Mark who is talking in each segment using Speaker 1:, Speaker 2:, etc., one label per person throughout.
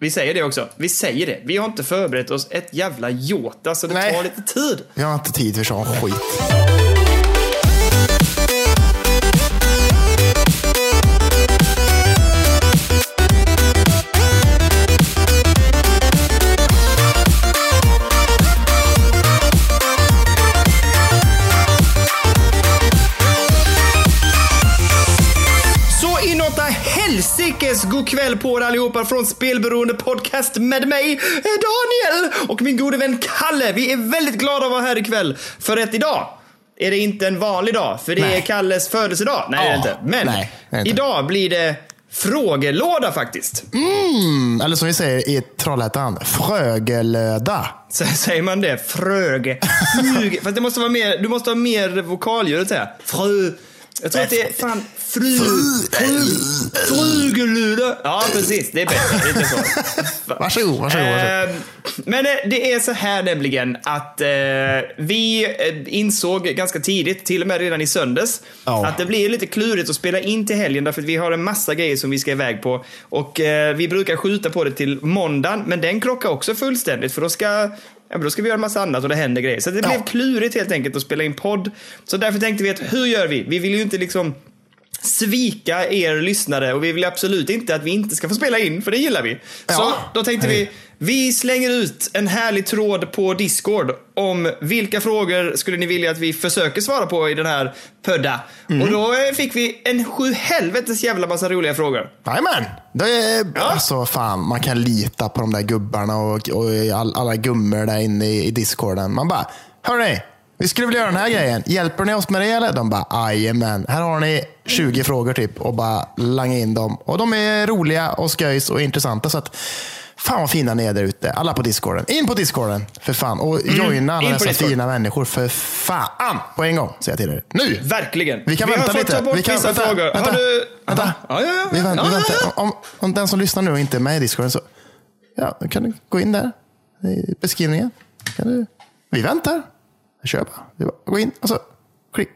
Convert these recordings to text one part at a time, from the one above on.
Speaker 1: Vi säger det också. Vi säger det. Vi har inte förberett oss ett jävla jota, så det
Speaker 2: Nej.
Speaker 1: tar lite tid.
Speaker 2: Vi har inte tid för sån skit.
Speaker 1: God kväll på er allihopa från Spelberoende Podcast med mig, Daniel, och min gode vän Kalle. Vi är väldigt glada att vara här ikväll, för att idag är det inte en vanlig dag, för det
Speaker 2: Nej.
Speaker 1: är Kalles födelsedag. Nej, det är det
Speaker 2: Ja,
Speaker 1: inte. Men
Speaker 2: nej, det är inte.
Speaker 1: idag blir det frågelåda faktiskt.
Speaker 2: Mm, eller som vi säger i Trollhättan, Frögelöda.
Speaker 1: Så säger man det? Fröge. Fast det måste vara mer, du måste ha mer vokalljudet här. Frö. Jag tror att det är fan fru... Fru... Frugeluda. Ja, precis. Det är bättre. Det är inte så.
Speaker 2: Varsågod, varsågod. varsågod.
Speaker 1: Eh, Men det är så här nämligen att eh, vi eh, insåg ganska tidigt, till och med redan i söndags,
Speaker 2: Ja.
Speaker 1: att det blir lite klurigt att spela in till helgen därför att vi har en massa grejer som vi ska iväg på. Och eh, vi brukar skjuta på det till måndagen, men den krockar också fullständigt för då ska Ja, men då ska vi göra en massa annat och det händer grejer. Så det
Speaker 2: Ja.
Speaker 1: blev klurigt helt enkelt att spela in podd. Så därför tänkte vi att hur gör vi? Vi vill ju inte liksom svika er lyssnare och vi vill absolut inte att vi inte ska få spela in, för det gillar vi. Så
Speaker 2: Ja.
Speaker 1: då tänkte vi,
Speaker 2: Hej.
Speaker 1: vi slänger ut en härlig tråd på Discord om vilka frågor skulle ni vilja att vi försöker svara på i den här pödda.
Speaker 2: Mm.
Speaker 1: Och då eh, fick vi en sju helvetes jävla massa roliga frågor.
Speaker 2: Jajamän. Det är, Alltså fan, man kan lita på de där gubbarna och, och all, alla gummor där inne i, i discorden. Man bara, hörni, vi skulle vilja göra den här grejen. Hjälper ni oss med det eller? De bara, jajamän. Här har ni 20 frågor typ och bara langa in dem. Och de är roliga och sköjs och intressanta. Så att, fan vad fina ni är där ute. Alla på discorden. In på discorden för fan. Och joina alla
Speaker 1: Mm. in på
Speaker 2: dessa
Speaker 1: Discord.
Speaker 2: fina människor för fan. På en gång, säger jag till er. Nu!
Speaker 1: Verkligen.
Speaker 2: Vi kan vänta
Speaker 1: har fått
Speaker 2: lite.
Speaker 1: ta bort
Speaker 2: Vi kan,
Speaker 1: vissa
Speaker 2: vänta,
Speaker 1: frågor.
Speaker 2: Vänta,
Speaker 1: Har du...
Speaker 2: vänta.
Speaker 1: Ja, ja, ja.
Speaker 2: Vi väntar, väntar. Om, om den som lyssnar nu och inte är med i discorden så ja, då kan du gå in där i beskrivningen. Kan du, vi väntar. Bara. Det bara Gå in och så klick.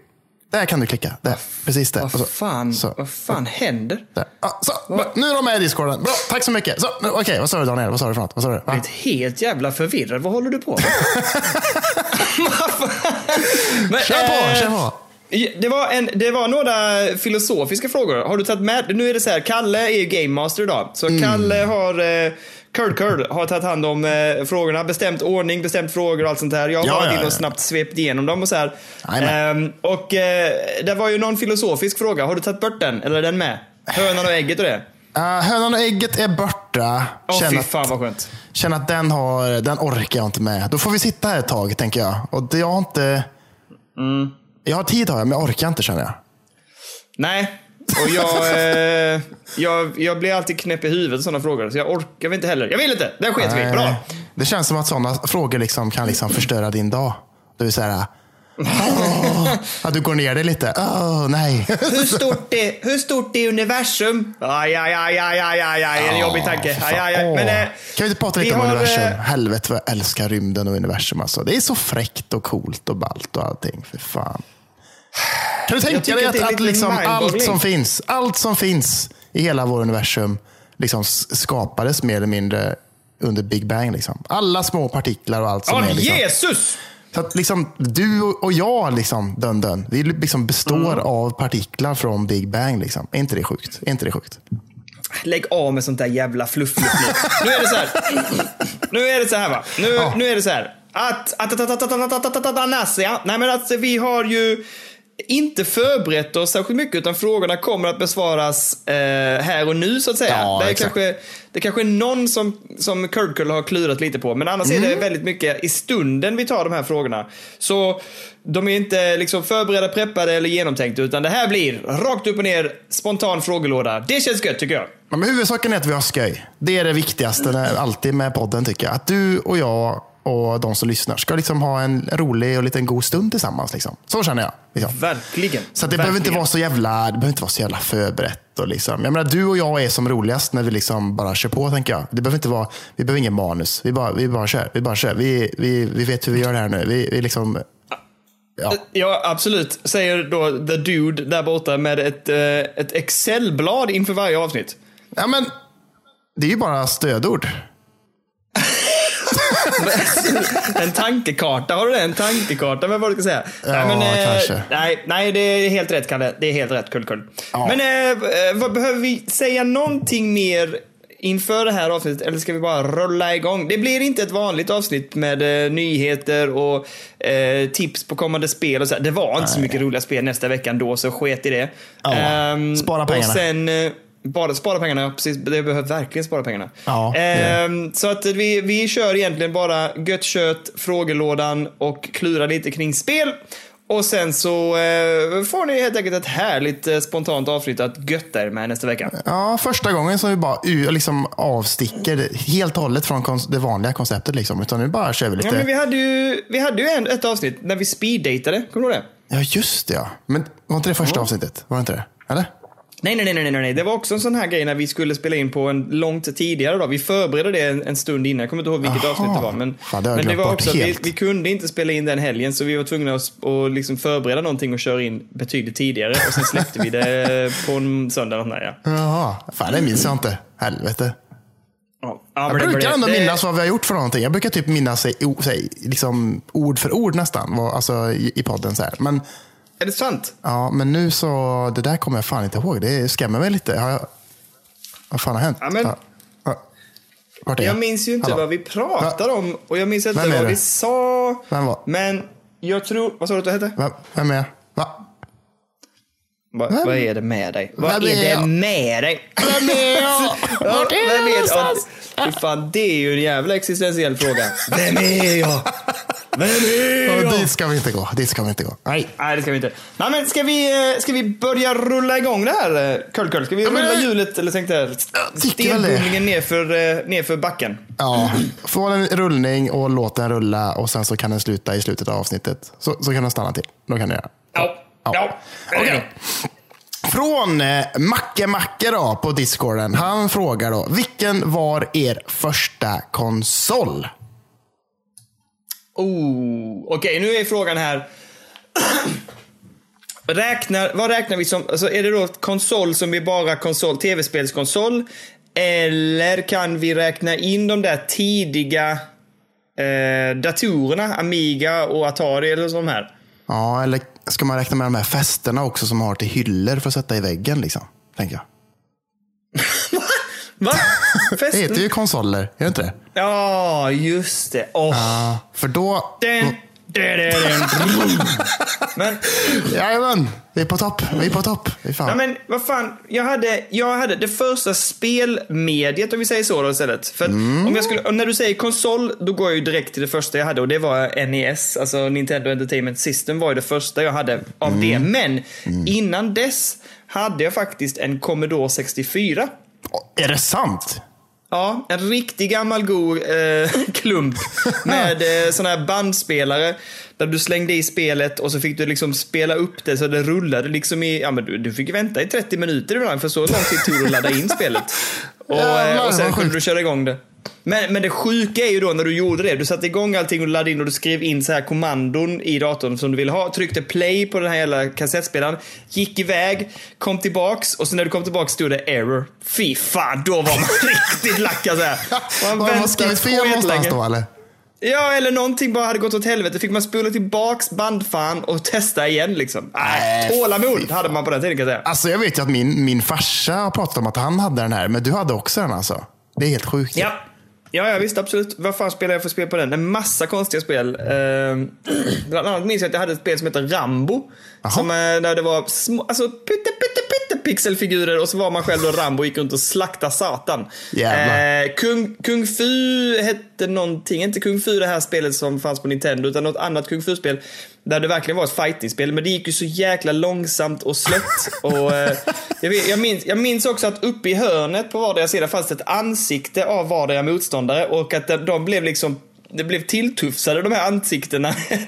Speaker 2: Där kan du klicka. Där, precis där. Så,
Speaker 1: Vad fan,
Speaker 2: Så,
Speaker 1: vad fan händer?
Speaker 2: där. Ja, så, nu är de med i discorden. Bra, tack så mycket. Så, Okej, vad sa du Daniel? Vad sa du för något? Vad sa du?
Speaker 1: Jag är helt jävla förvirrad. Vad håller du på med? Men,
Speaker 2: Kör på,
Speaker 1: eh,
Speaker 2: kör på.
Speaker 1: Det var, en, det var några filosofiska frågor. Har du tagit med? Nu är det så här, Kalle är ju game master idag. Så
Speaker 2: Mm.
Speaker 1: Kalle har, eh, Curd Curd har tagit hand om eh, frågorna. Bestämt ordning, bestämt frågor och allt sånt här. Jag har
Speaker 2: Ja,
Speaker 1: varit
Speaker 2: ja,
Speaker 1: in och snabbt svept igenom dem och så här. Ehm, och eh, det var ju någon filosofisk fråga. Har du tagit bort den? Eller är den med? Hönan och ägget och det?
Speaker 2: Uh, hönan och ägget är borta.
Speaker 1: Åh
Speaker 2: Känn
Speaker 1: fy
Speaker 2: att-
Speaker 1: fan vad skönt.
Speaker 2: känner att den, har, den orkar jag inte med. Då får vi sitta här ett tag, tänker jag. Och det, jag har inte...
Speaker 1: Mm.
Speaker 2: Jag har tid har jag, men jag orkar inte känner jag.
Speaker 1: Nej, och jag, eh, jag, jag blir alltid knäpp i huvudet i sådana frågor. Så jag orkar inte heller. Jag vill inte. Där sket vi. Bra.
Speaker 2: Det känns som att sådana frågor liksom kan liksom förstöra din dag. Det vill säga, åh, att du går ner dig lite. Åh, nej.
Speaker 1: Hur stort är, hur stort är universum? Aj, aj, aj, aj, aj, aj, aj. En jobbig tanke. Aj, aj, aj. Men, eh,
Speaker 2: kan vi inte prata lite om
Speaker 1: har,
Speaker 2: universum?
Speaker 1: eh,
Speaker 2: Helvete vad jag älskar rymden och universum. Alltså. Det är så fräckt och coolt och ballt och allting. För fan. Kan du tänka dig
Speaker 1: att
Speaker 2: att, att liksom allt som finns, allt som finns i hela vår universum liksom skapades mer eller mindre under Big Bang. Liksom. Alla små partiklar och allt som
Speaker 1: Ja,
Speaker 2: är. Liksom.
Speaker 1: Jesus!
Speaker 2: Så att liksom, du och jag, liksom, dun, dun, vi liksom består
Speaker 1: Mm.
Speaker 2: av partiklar från Big Bang. Liksom. Är inte det sjukt? Är inte det sjukt?
Speaker 1: Lägg av med sånt där jävla fluff, nu. nu är det så här. Nu är det så här va. Nu,
Speaker 2: Ja.
Speaker 1: nu är det så här. Att, att, att, att, att, att, att, att, att, att, anasia. Nej men alltså vi har ju inte förberett oss särskilt mycket utan frågorna kommer att besvaras eh, här och nu så att säga.
Speaker 2: Ja,
Speaker 1: det, är
Speaker 2: exakt.
Speaker 1: kanske, det kanske är någon som, som Kurkull har klurat lite på men annars är
Speaker 2: Mm.
Speaker 1: det väldigt mycket i stunden vi tar de här frågorna. Så de är inte liksom förberedda, preppade eller genomtänkta utan det här blir rakt upp och ner spontan frågelåda. Det känns gött tycker jag.
Speaker 2: Ja, Men huvudsaken är att vi har skoj. Det är det viktigaste när- alltid med podden tycker jag. Att du och jag och de som lyssnar ska liksom ha en rolig och liten god stund tillsammans. Liksom. Så känner jag. Liksom.
Speaker 1: Verkligen.
Speaker 2: Så det behöver inte
Speaker 1: Verkligen.
Speaker 2: vara så jävla, det behöver inte vara så jävla förberett. Och liksom. Jag menar, du och jag är som roligast när vi liksom bara kör på, tänker jag. Det behöver inte vara, vi behöver ingen manus. Vi bara, vi bara kör. Vi, bara kör. Vi, vi, vi vet hur vi gör det här nu. Vi, vi liksom, ja.
Speaker 1: Ja, absolut. Säger då the dude där borta med ett, eh, ett Excel-blad inför varje avsnitt.
Speaker 2: ja, men Det är ju bara stödord.
Speaker 1: en tankekarta, har du det? En tankekarta med vad du ska säga?
Speaker 2: Ja,
Speaker 1: nej, men, eh,
Speaker 2: kanske.
Speaker 1: nej, nej, det är helt rätt Kalle. Det är helt rätt. Kul, kul.
Speaker 2: Ja.
Speaker 1: Men eh, eh, vad, behöver vi säga någonting mer inför det här avsnittet eller ska vi bara rulla igång? Det blir inte ett vanligt avsnitt med eh, nyheter och eh, tips på kommande spel och så. Det var inte så mycket roliga spel nästa vecka ändå, så sket i det.
Speaker 2: Ja,
Speaker 1: Ehm,
Speaker 2: spara pengarna.
Speaker 1: Och sen, eh, bara spara pengarna, precis. Det behöver verkligen spara pengarna.
Speaker 2: Ja.
Speaker 1: Ehm, så att vi, vi kör egentligen bara gött kött, frågelådan och klurar lite kring spel. Och sen så eh, får ni helt enkelt ett härligt eh, spontant götta er med nästa vecka.
Speaker 2: Ja, första gången som vi bara liksom avsticker helt och hållet från det vanliga konceptet. Liksom. Utan nu bara kör vi lite.
Speaker 1: Ja, men vi hade ju, vi hade ju en, ett avsnitt när vi speeddatade. Kommer du ihåg det?
Speaker 2: Ja, just det ja. Men var inte det första avsnittet? Var det inte det? Eller?
Speaker 1: Nej, nej, nej, nej, nej. Det var också en sån här grej när vi skulle spela in på en långt tidigare dag. Vi förberedde det en, en stund innan. Jag kommer inte ihåg vilket
Speaker 2: Aha.
Speaker 1: avsnitt det var. Men,
Speaker 2: Fan, det
Speaker 1: men det var också att vi, vi kunde inte spela in den helgen så vi var tvungna att, att liksom förbereda någonting och köra in betydligt tidigare. Och sen släppte vi det på en söndag. där, ja.
Speaker 2: Jaha, fan det minns jag inte. Helvete.
Speaker 1: Ja, ja,
Speaker 2: Jag brukar ändå
Speaker 1: det-
Speaker 2: minnas vad vi har gjort för någonting. Jag brukar typ minnas liksom, ord för ord nästan. Alltså i, i podden så här. Men,
Speaker 1: Är det sant?
Speaker 2: ja, men nu så, det där kommer jag fan inte ihåg. Det skrämmer mig lite. Har jag, vad fan har hänt?
Speaker 1: Ja, men-
Speaker 2: ja. Vart är
Speaker 1: Jag minns ju inte
Speaker 2: Hallå?
Speaker 1: vad vi pratade om och jag minns inte vad
Speaker 2: det?
Speaker 1: vi sa.
Speaker 2: Vem var-
Speaker 1: Men jag tror... Vad sa du att du hette?
Speaker 2: Vem, vem är jag? Va?
Speaker 1: Va,
Speaker 2: Vem?
Speaker 1: vad är det med dig? Vad
Speaker 2: Vem
Speaker 1: är,
Speaker 2: är
Speaker 1: det
Speaker 2: jag?
Speaker 1: med dig?
Speaker 2: Vem är jag?
Speaker 1: Ja,
Speaker 2: Vart är jag
Speaker 1: ja,
Speaker 2: någonstans?
Speaker 1: fan, det är ju en jävla existentiell fråga. Vem är jag?
Speaker 2: Dit ska vi inte gå. Dit ska vi inte gå. Nej.
Speaker 1: Nej, det ska vi inte. Nej, men ska vi, eh, ska vi börja rulla igång det här? eh, Kull, kull? Ska vi rulla hjulet, eller tänkte jag, stenbumlingen nerför, eh, nerför backen?
Speaker 2: Ja, få en rullning och låt den rulla och sen så kan den sluta i slutet av avsnittet. Så, så kan den stanna till. Då kan den göra.
Speaker 1: Ja. Ja.
Speaker 2: Okej. Från eh, Macke Macke då på discorden. Han frågar då, vilken var er första konsol?
Speaker 1: Oh, Okej, nu är frågan här. Räknar, vad räknar vi som, alltså är det då konsol som är bara konsol, tv-spelskonsol? Eller kan vi räkna in de där tidiga eh, datorerna, Amiga och Atari eller de här?
Speaker 2: Ja, eller ska man räkna med de här fästena också som man har till hyllor för att sätta i väggen liksom? Tänker jag.
Speaker 1: Va?
Speaker 2: Det heter ju konsoler, gör det inte det?
Speaker 1: Ja, just det. Åh.
Speaker 2: Ja, för då...
Speaker 1: Den. Men,
Speaker 2: Jajamän, vi är på topp. Vi är på topp. Är
Speaker 1: ja,
Speaker 2: fan.
Speaker 1: men vad fan. Jag hade, jag hade det första spelmediet, om vi säger så då istället. För att om jag skulle, när du säger konsol, då går jag ju direkt till det första jag hade och det var NES. Alltså Nintendo Entertainment System var ju det första jag hade av det. Men innan dess hade jag faktiskt en Commodore 64.
Speaker 2: Är det sant?
Speaker 1: Ja, en riktig gammal god eh, klump med eh, såna här bandspelare. Där du slängde i spelet och så fick du liksom spela upp det så det rullade liksom i, ja men du, du fick vänta i 30 minuter ibland för så lång tid tog det att ladda in spelet. Och, eh, och sen kunde du köra igång det. Men, men det sjuka är ju då när du gjorde det. Du satte igång allting och laddade in och du skrev in så här kommandon i datorn som du ville ha. Tryckte play på den här jävla kassettspelaren. Gick iväg, kom tillbaks och sen när du kom tillbaks stod det error. Fy fan, då var man riktigt lack alltså. Man
Speaker 2: Har
Speaker 1: väntat
Speaker 2: skrivit fel någonstans då eller?
Speaker 1: Ja, eller någonting bara hade gått åt helvete. Fick man spola tillbaks bandfan och testa igen liksom. Nej,
Speaker 2: Nej,
Speaker 1: tålamod hade man på den tiden kan jag säga.
Speaker 2: Alltså jag vet ju att min, min farsa har pratat om att han hade den här, men du hade också den alltså. Det är helt sjukt.
Speaker 1: Ja. Ja, ja, visst absolut. Vad fan spelar jag för spel på den? En massa konstiga spel. Ehm, bland annat minns jag att jag hade ett spel som heter Rambo. Som, eh, där det var små, alltså pytte, pytte, pytte pixelfigurer och så var man själv då Rambo och gick runt och slaktade satan. Eh, Kung, Kung Fu hette någonting, inte Kung Fu det här spelet som fanns på Nintendo, utan något annat Kung Fu-spel. Där det verkligen var ett fightingspel, men det gick ju så jäkla långsamt och slött. och, eh, jag, minns, jag minns också att uppe i hörnet på vardera sida fanns det ett ansikte av vardera motståndare och att de, de blev liksom det blev tilltufsade de här ansiktena.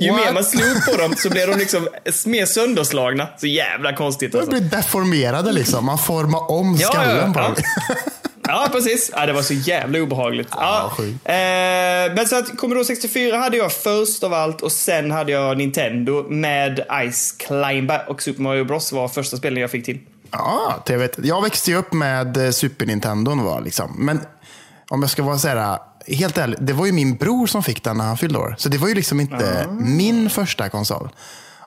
Speaker 1: Ju
Speaker 2: What?
Speaker 1: mer man slog på dem så blev de liksom mer sönderslagna. Så jävla konstigt
Speaker 2: De
Speaker 1: alltså.
Speaker 2: blir deformerade liksom. Man formar om
Speaker 1: Ja,
Speaker 2: skallen
Speaker 1: ja,
Speaker 2: på
Speaker 1: ja.
Speaker 2: dem.
Speaker 1: Ja, precis. Ja, det var så jävla obehagligt. Ja,
Speaker 2: sjukt.
Speaker 1: eh, men så att Commodore 64 hade jag först av allt och sen hade jag Nintendo med Ice Climber och Super Mario Bros var första spelen jag fick till.
Speaker 2: Ja, jag, vet. jag växte ju upp med eh, Super Nintendo. Var, liksom. Men om jag ska vara så här, helt ärlig, det var ju min bror som fick den när han fyllde år. Så det var ju liksom inte min första konsol.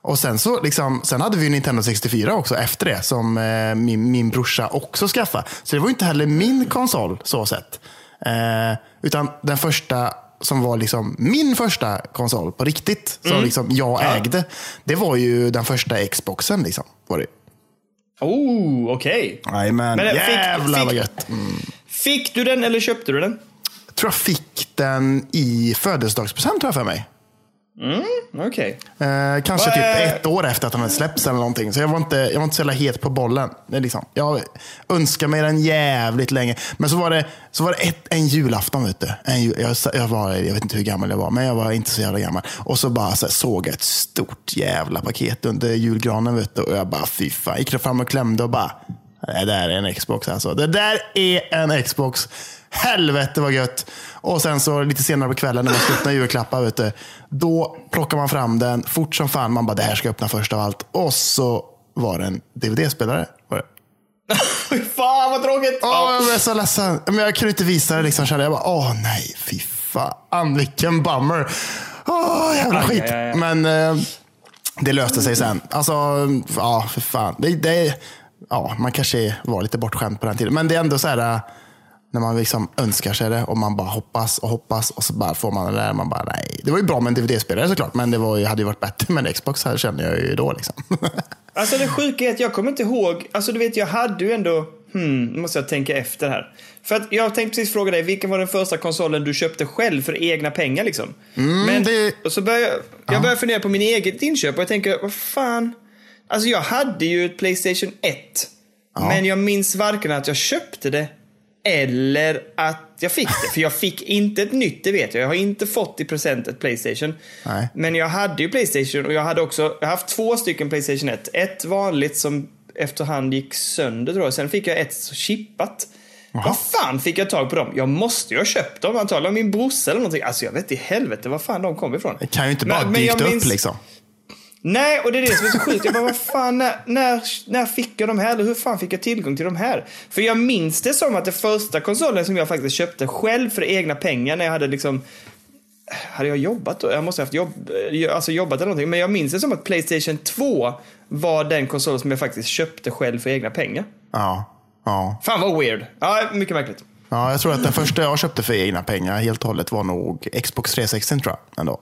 Speaker 2: Och sen, så, liksom, sen hade vi Nintendo 64 också efter det, som eh, min, min brorsa också skaffade. Så det var inte heller min konsol så sett. Eh, utan den första som var liksom min första konsol på riktigt, som liksom jag ägde, det var ju den första Xboxen. Liksom, var det.
Speaker 1: Oh, okej.
Speaker 2: Jajamän,
Speaker 1: eh, fick-
Speaker 2: jävlar
Speaker 1: fick-
Speaker 2: vad gött. Mm.
Speaker 1: Fick du den eller köpte du den?
Speaker 2: Jag tror jag fick den i födelsedagspresent tror jag för mig.
Speaker 1: Okej.
Speaker 2: Eh, kanske
Speaker 1: Vad
Speaker 2: typ
Speaker 1: är-
Speaker 2: ett år efter att den hade släppts eller någonting. Så jag var inte, jag var inte så jävla het på bollen. Det är liksom, jag önskar mig den jävligt länge. Men så var det, så var det ett, en julafton. Vet du. En jag, jag, var, jag vet inte hur gammal jag var, men jag var inte så jävla gammal. Och så bara så här, såg jag ett stort jävla paket under julgranen. Vet du. Och jag bara, fy fan. Gick fram och klämde och bara, det där är en Xbox alltså. Det där är en Xbox. Helvete vad gött. Och sen så lite senare på kvällen när man ska öppna julklappar, vet du, då plockar man fram den fort som fan. Man bara, det här ska jag öppna först av allt. Och så var det en DVD-spelare. Var det.
Speaker 1: Fan vad tråkigt!
Speaker 2: Åh, jag blev så ledsen. Men jag kunde inte visa det. Liksom, jag bara, åh nej, fy fan vilken bummer. Åh, jävla
Speaker 1: Aj,
Speaker 2: skit.
Speaker 1: aj, aj.
Speaker 2: Men eh, det löste sig sen. Alltså, ja, för fan. Det, det, ja, man kanske var lite bortskämd på den tiden. Men det är ändå så här, eh, när man liksom önskar sig det och man bara hoppas och hoppas och så bara får man det där. Man bara, nej. Det var ju bra med en DVD-spelare såklart, men det var, ju- hade ju varit bättre med en Xbox, här kände jag ju då. Liksom.
Speaker 1: Alltså det sjuka är att jag kommer inte ihåg, alltså du vet jag hade ju ändå, hmm, nu måste jag tänka efter här. För att jag tänkte precis fråga dig, vilken var den första konsolen du köpte själv för egna pengar liksom? Men,
Speaker 2: Mm, det-
Speaker 1: och så började jag, jag började fundera på min eget inköp och jag tänker, vad fan? Alltså jag hade ju ett Playstation 1. Men jag minns varken att jag köpte det eller att jag fick det. För jag fick inte ett nytt, det vet jag. Jag har inte fått i present ett Playstation.
Speaker 2: Nej.
Speaker 1: Men jag hade ju Playstation och jag hade också, jag haft två stycken Playstation 1. Ett vanligt som efterhand gick sönder tror jag. Sen fick jag ett chippat. Vad fan fick jag tag på dem? Jag måste ju ha köpt dem antagligen min brorsa eller någonting. Alltså jag vet i helvete var fan de kom ifrån.
Speaker 2: Det kan ju inte
Speaker 1: Men-
Speaker 2: bara
Speaker 1: men
Speaker 2: dykt upp
Speaker 1: minns-
Speaker 2: liksom.
Speaker 1: Nej, och det är det som är så sjukt. Jag bara, vad fan, när, när, när fick jag de här? Eller hur fan fick jag tillgång till de här? För jag minns det som att det första konsolen som jag faktiskt köpte själv för egna pengar när jag hade liksom hade jag jobbat då? Jag måste ha haft jobb, eh, alltså jobbat eller någonting. Men jag minns det som att Playstation 2 var den konsol som jag faktiskt köpte själv för egna pengar.
Speaker 2: Ja, ja.
Speaker 1: Fan vad weird. Ja, mycket märkligt.
Speaker 2: Ja, jag tror att den första jag köpte för egna pengar helt och hållet var nog Xbox 360 tror jag. Ändå.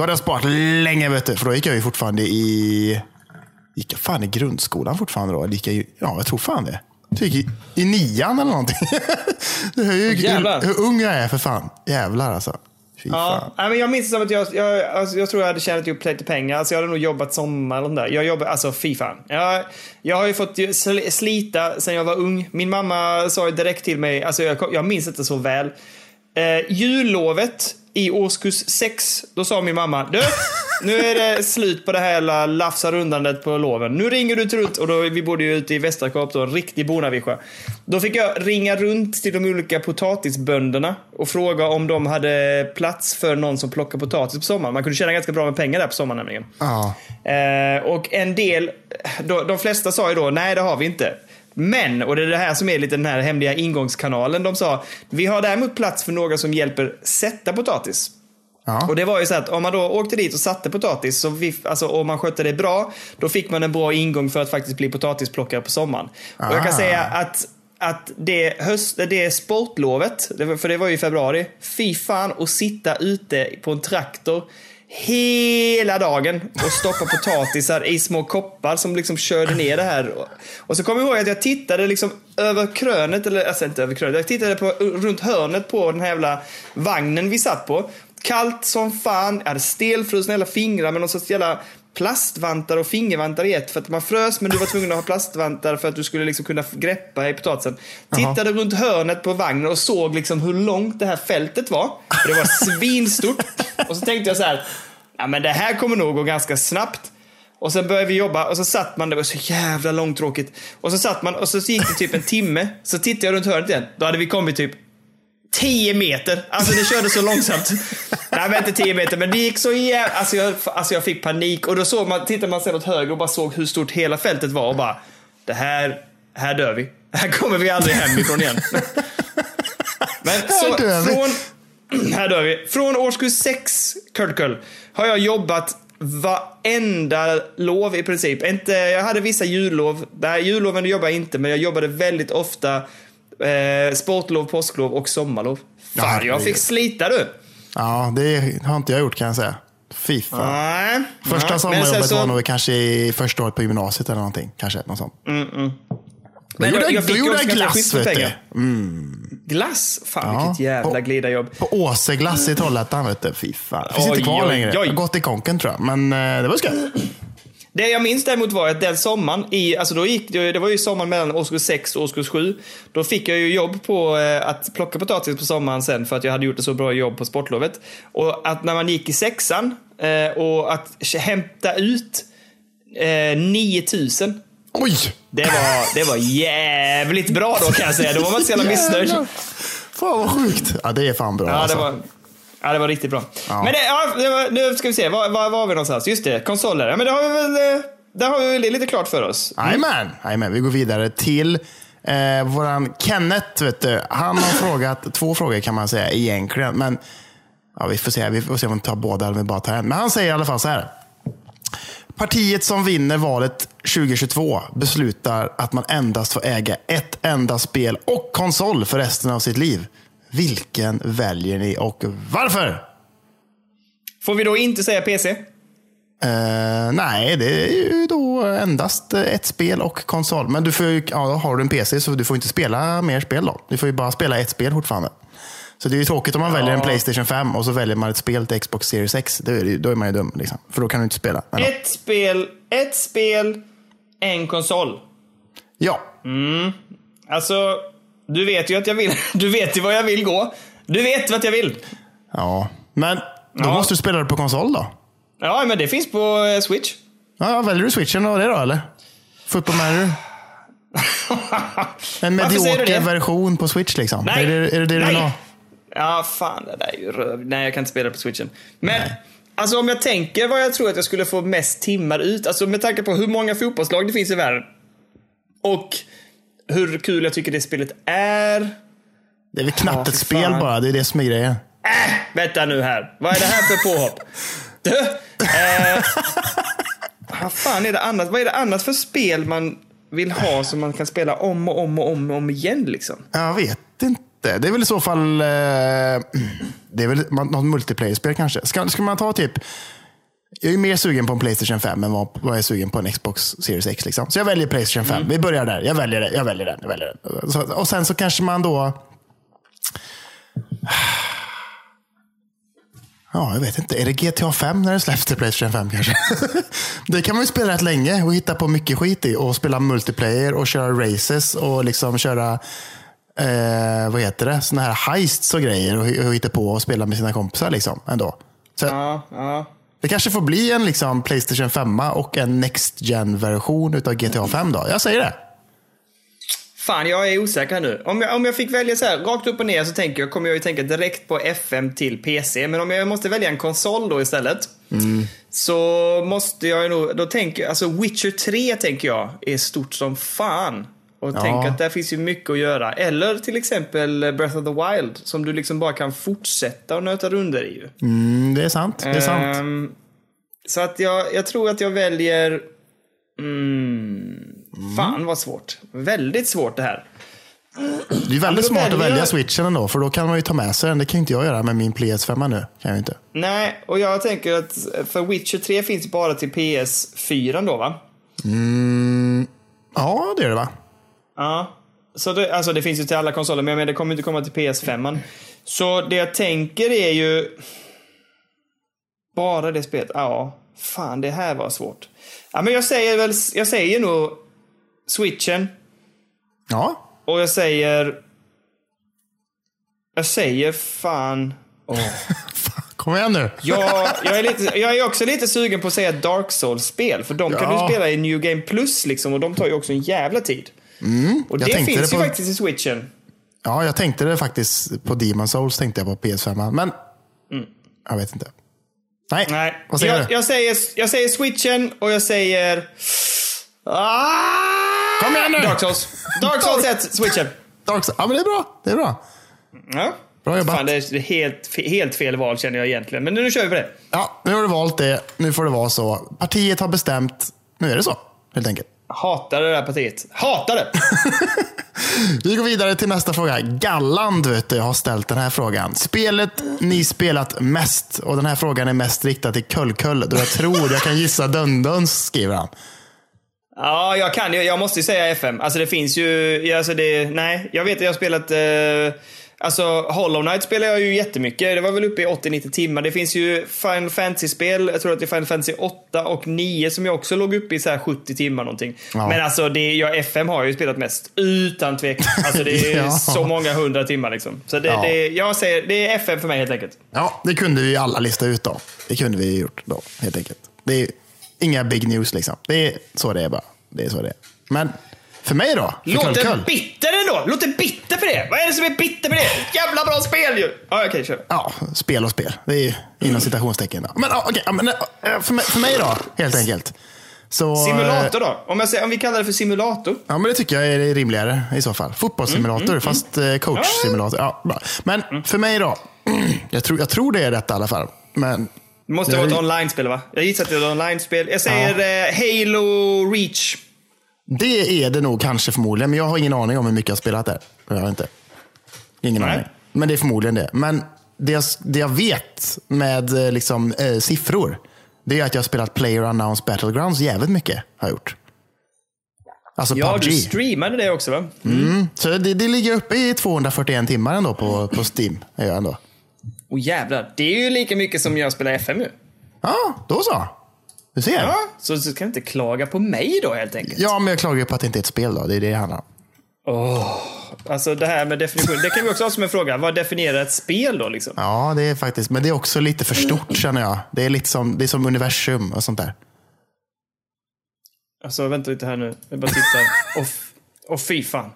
Speaker 2: Då hade jag sparat länge, vet du, för då gick jag ju fortfarande i... Gick jag fan i grundskolan fortfarande då? Gick jag ja, jag tror fan det. Jag gick i, i nian eller någonting. ju
Speaker 1: jävlar.
Speaker 2: hur, hur ung jag är för fan. Jävlar alltså. Fy.
Speaker 1: Ja, men jag minns det som att jag, jag, alltså, jag tror jag hade tjänat upp lite pengar. Alltså, jag hade nog jobbat sommar eller där. Jag jobbar, alltså fy fan. Jag, jag har ju fått slita sen jag var ung. Min mamma sa ju direkt till mig, alltså jag, jag minns inte så väl. Eh, jullovet i årskurs 6, då sa min mamma, du, nu är det slut på det här jävla lafsa-rundandet på loven. Nu ringer du runt, och då, vi bodde ju ute i Västerkorp då, en riktig bonaviska. Då fick jag ringa runt till de olika potatisbönderna och fråga om de hade plats för någon som plockar potatis på sommaren. Man kunde tjäna ganska bra med pengar där på sommaren nämligen.
Speaker 2: Ja.
Speaker 1: Eh, och en del, de, de flesta sa ju då, nej det har vi inte. Men, och det är det här som är lite den här hemliga ingångskanalen, de sa, vi har däremot plats för några som hjälper sätta potatis.
Speaker 2: Ja.
Speaker 1: Och det var ju så att om man då åkte dit och satte potatis, så vi, alltså, om man skötte det bra, då fick man en bra ingång för att faktiskt bli potatisplockare på sommaren. Och jag kan
Speaker 2: Ah.
Speaker 1: säga att att det, höst, det sportlovet, för det var ju i februari, fy fan att sitta ute på en traktor hela dagen och stoppa potatisar i små koppar som liksom körde ner det här. Och, så kommer jag ihåg att jag tittade liksom över krönet, eller alltså inte över krönet, jag tittade på, runt hörnet på den här jävla vagnen vi satt på. Kallt som fan, jag hade stelfrusna hela fingrar med någon sorts jävla plastvantar och fingervantar i ett för att man frös men du var tvungen att ha plastvantar för att du skulle liksom kunna greppa i potatisen. Tittade runt hörnet på vagnen och såg liksom hur långt det här fältet var. Det var svinstort. Och så tänkte jag så här, ja men det här kommer nog gå ganska snabbt. Och sen började vi jobba och så satt man, det var så jävla långtråkigt. Och så satt man och så gick det typ en timme. Så tittade jag runt hörnet igen. Då hade vi kommit typ 10 meter. Alltså det körde så långsamt. Nej men inte 10 meter men det gick så jävla... Alltså jag, alltså jag fick panik och då såg man, tittade man sen åt höger och bara såg hur stort hela fältet var och bara det här, här dör vi. Här kommer vi aldrig hemifrån igen. Men så, från, här dör vi. Från årskurs 6, Kurtkull, har jag jobbat varenda lov i princip. Inte, jag hade vissa jullov. Där julloven jobbade jag inte, men jag jobbade väldigt ofta eh, sportlov, påsklov och sommarlov.
Speaker 2: Ja,
Speaker 1: Fan, jag
Speaker 2: herregud.
Speaker 1: fick slita du.
Speaker 2: Ja, det har inte jag gjort kan jag säga. Fy fan.
Speaker 1: Nej.
Speaker 2: Första
Speaker 1: Nej,
Speaker 2: sommarjobbet
Speaker 1: så-
Speaker 2: var nog kanske i första året på gymnasiet eller någonting. Kanske något sånt.
Speaker 1: Men
Speaker 2: Då gjorde jag,
Speaker 1: jag
Speaker 2: gjorde jag glass, vet du.
Speaker 1: pengar. Glass? Fan
Speaker 2: Ja.
Speaker 1: vilket jävla
Speaker 2: På-
Speaker 1: glidarjobb.
Speaker 2: På Åseglass i Trollhättan, vet du. Fy fan. Det finns
Speaker 1: Oj,
Speaker 2: inte kvar
Speaker 1: oj,
Speaker 2: längre.
Speaker 1: oj.
Speaker 2: Jag gått i konken tror jag. Men eh, det var skoj.
Speaker 1: Det jag minns däremot var att den sommaren, i, alltså då gick det, var ju sommaren mellan årskurs 6 och årskurs 7. Då fick jag ju jobb på eh, att plocka potatis på sommaren sen för att jag hade gjort ett så bra jobb på sportlovet. Och att när man gick i sexan eh, och att hämta ut eh, 9000
Speaker 2: Oj!
Speaker 1: det var, det var jävligt bra då kan jag säga. Då var man inte så jävla missnöjd.
Speaker 2: Fan vad sjukt. Ja, det är fan bra
Speaker 1: Ja,
Speaker 2: alltså.
Speaker 1: det var, ja, det var riktigt bra.
Speaker 2: Ja.
Speaker 1: Men det, ja, det nu ska vi se, var, var var vi någonstans? Just det, konsoler. Ja, men det har vi väl, eh, där har vi väl det lite klart för oss.
Speaker 2: Jajamän, jajamän. Vi går vidare till eh, våran Kenneth. Vet du. Han har frågat två frågor kan man säga egentligen. Men ja, vi, får se, vi får se om vi tar båda eller om vi bara tar en. Men han säger i alla fall så här. Partiet som vinner valet 2022 beslutar att man endast får äga ett enda spel och konsol för resten av sitt liv. Vilken väljer ni och varför?
Speaker 1: Får vi då inte säga PC?
Speaker 2: Eh, nej, det är ju då endast ett spel och konsol. Men du får ja, har du en PC så du får inte spela mer spel då. Du får ju bara spela ett spel fortfarande. Så det är ju tråkigt om man väljer en Playstation 5 och så väljer man ett spel till Xbox Series X. Då är, då är man ju dum. Liksom. För då kan du inte spela. Men,
Speaker 1: Ett spel, ett spel, en konsol.
Speaker 2: ja,
Speaker 1: Alltså, du vet ju att jag vill. Du vet ju vad jag vill gå. Du vet vad jag vill.
Speaker 2: ja. Men då
Speaker 1: Ja.
Speaker 2: måste du spela det på konsol då.
Speaker 1: Ja, men det finns på eh, Switch.
Speaker 2: Ja, väljer du switchen och det då eller? Football manager? En medioker version på switch liksom.
Speaker 1: Nej.
Speaker 2: Är det är det, det du vill
Speaker 1: Nej.
Speaker 2: ha?
Speaker 1: Ja, fan det där är ju röv. Nej, jag kan inte spela på switchen. Men, alltså om jag tänker vad jag tror att jag skulle få mest timmar ut. Alltså med tanke på hur många fotbollslag det finns i världen. Och hur kul jag tycker det spelet är.
Speaker 2: Det är väl knappt
Speaker 1: Ja,
Speaker 2: ett spel
Speaker 1: fan.
Speaker 2: bara. Det är det som är grejen.
Speaker 1: Vänta nu här. Vad är det här för påhopp? Du, eh, vad fan är det annat? Vad är det annat för spel man vill ha som man kan spela om och om och om och om igen liksom?
Speaker 2: Jag vet inte. Det är väl i så fall eh, det är väl något multiplayer-spel kanske. Ska, ska man ta typ jag är mer sugen på en Playstation 5 än vad jag är sugen på en Xbox Series X. Liksom. Så jag väljer Playstation 5. Vi börjar där. Jag väljer det. Jag väljer den. Jag väljer den. Så, och sen så kanske man då... Ja, jag vet inte. Är det GTA 5 när det släpps till Playstation 5 kanske? det kan man ju spela rätt länge och hitta på mycket skit i. Och spela multiplayer och köra races och liksom köra eh, vad heter det? Såna här heists och grejer och, och hitta på och spela med sina kompisar liksom ändå. Så
Speaker 1: Ja, ja
Speaker 2: det kanske får bli en liksom Playstation 5 och en Next gen version utav GTA 5 då. Jag säger det.
Speaker 1: Fan, jag är osäker nu. Om jag, om jag fick välja så här rakt upp och ner så tänker jag, kommer jag ju tänka direkt på FM till PC. Men om jag måste välja en konsol då istället. Så måste jag ju nog, då tänker jag, alltså Witcher 3 tänker jag är stort som fan. Och
Speaker 2: Ja.
Speaker 1: tänk att där finns ju mycket att göra. Eller till exempel Breath of the Wild som du liksom bara kan fortsätta och nöta runder i ju.
Speaker 2: Mm, det är sant. Det är sant.
Speaker 1: Ehm, så att jag, jag tror att jag väljer... Mm, fan vad svårt. Väldigt svårt det här.
Speaker 2: Det är väldigt smart att välja switchen ändå, för då kan man ju ta med sig den. Det kan inte jag göra med min PS5 nu. Kan jag inte.
Speaker 1: Nej, och jag tänker att för Witcher 3 finns bara till PS4 då va?
Speaker 2: Ja, det är det va?
Speaker 1: Ja. Så det, alltså det finns ju till alla konsoler, men jag menar, det kommer inte komma till PS5. -man. Så det jag tänker är ju... Bara det spelet. Ja, fan det här var svårt. Ja, men jag säger väl, jag säger nog switchen.
Speaker 2: Ja.
Speaker 1: Och jag säger... Jag säger fan... Åh.
Speaker 2: Kom igen nu.
Speaker 1: Jag, jag, är lite, jag är också lite sugen på att säga Dark Souls-spel. För de kan
Speaker 2: Ja.
Speaker 1: du spela i New Game Plus liksom, och de tar ju också en jävla tid. Och
Speaker 2: Mm, jag
Speaker 1: det
Speaker 2: tänkte
Speaker 1: finns
Speaker 2: det
Speaker 1: ju
Speaker 2: på-
Speaker 1: faktiskt i switchen.
Speaker 2: Ja, jag tänkte det faktiskt på Demon Souls, tänkte jag på PS5. Men jag vet inte. Nej,
Speaker 1: Mm. Nej,
Speaker 2: vad säger
Speaker 1: jag,
Speaker 2: du?
Speaker 1: jag, säger, jag säger switchen och jag säger... Ah!
Speaker 2: Kom igen nu!
Speaker 1: Dark Souls. Dark Souls 1, switchen.
Speaker 2: Dark Souls. Ja, men det är bra. Det är bra.
Speaker 1: Ja.
Speaker 2: Bra jobbat.
Speaker 1: Fan, det är helt, helt fel val känner jag egentligen. Men nu kör vi på det.
Speaker 2: Ja, nu har du valt det. Nu får det vara så. Partiet har bestämt. Nu är det så, helt enkelt.
Speaker 1: Hatar det där partiet. Hatar det!
Speaker 2: Vi går vidare till nästa fråga. Galland vet du, har ställt den här frågan. Spelet ni spelat mest? Och den här frågan är mest riktad till Kullkull. Då jag tror jag kan gissa Dunduns, skriver han.
Speaker 1: Ja, jag kan. Jag måste ju säga FM. Alltså det finns ju... Alltså det, nej, jag vet att jag har spelat... Eh, alltså Hollow Knight spelar jag ju jättemycket. Det var väl uppe i 80-90 timmar. Det finns ju Final Fantasy-spel. Jag tror att det är Final Fantasy 8 och 9 som jag också låg uppe i så här 70 timmar någonting.
Speaker 2: Ja.
Speaker 1: Men alltså, det, jag, FM har jag ju spelat mest. Utan tvekan. Alltså det är
Speaker 2: Ja.
Speaker 1: så många hundra timmar liksom. Så det,
Speaker 2: Ja.
Speaker 1: det, jag säger, det är FM för mig helt enkelt.
Speaker 2: Ja, det kunde vi alla lista ut då. Det kunde vi gjort då, helt enkelt. Det är inga big news liksom. Det är så det är bara. Det är så det är. Men för mig då? För
Speaker 1: Låter bitter ändå! Låter bitter för det! Vad är det som är bitter för det? Jävla bra spel ju! Ja, okej, kör.
Speaker 2: Ja, spel och spel. Det är ju inom citationstecken. Då. Men, ja, okej, ja, men eh, för, mig, för mig då, helt enkelt. Så, eh,
Speaker 1: Simulator då? Om, säger, om vi kallar det för simulator.
Speaker 2: Ja, men det tycker jag är rimligare i så fall. Fotbollssimulator, fast eh, coach-simulator. Ja, bra. Men för mig då, jag tror, jag tror det är rätt i alla fall. Men
Speaker 1: Det måste vara ett online-spel va? Jag gissar att det är ett online-spel. Jag säger eh, Halo Reach.
Speaker 2: Det är det nog kanske förmodligen, men jag har ingen aning om hur mycket jag har spelat där. Jag har inte. Ingen
Speaker 1: Nej.
Speaker 2: aning. Men det är förmodligen det. Men det jag, det jag vet med eh, liksom, eh, siffror, det är att jag har spelat Player Unknowns Battlegrounds jävligt mycket. Har jag gjort. Alltså
Speaker 1: Ja,
Speaker 2: PubG.
Speaker 1: du streamade det också va?
Speaker 2: Mm. Så det, det ligger uppe i 241 timmar ändå på, på Steam. Är jag ändå.
Speaker 1: Och jävlar, det är ju lika mycket som jag spelar FM nu.
Speaker 2: Ja, då så. Du ser.
Speaker 1: Ja, så du kan inte klaga på mig då helt enkelt.
Speaker 2: Ja, men jag klagar ju på att det inte är ett spel då. Det är det det handlar om.
Speaker 1: Alltså det här med definition, det kan vi också ha som en fråga. Vad definierar ett spel då liksom?
Speaker 2: Ja, det är faktiskt. Men det är också lite för stort känner jag. Det är lite som, det är som universum och sånt där.
Speaker 1: Alltså vänta lite här nu. Jag bara tittar. Och, och fy fan.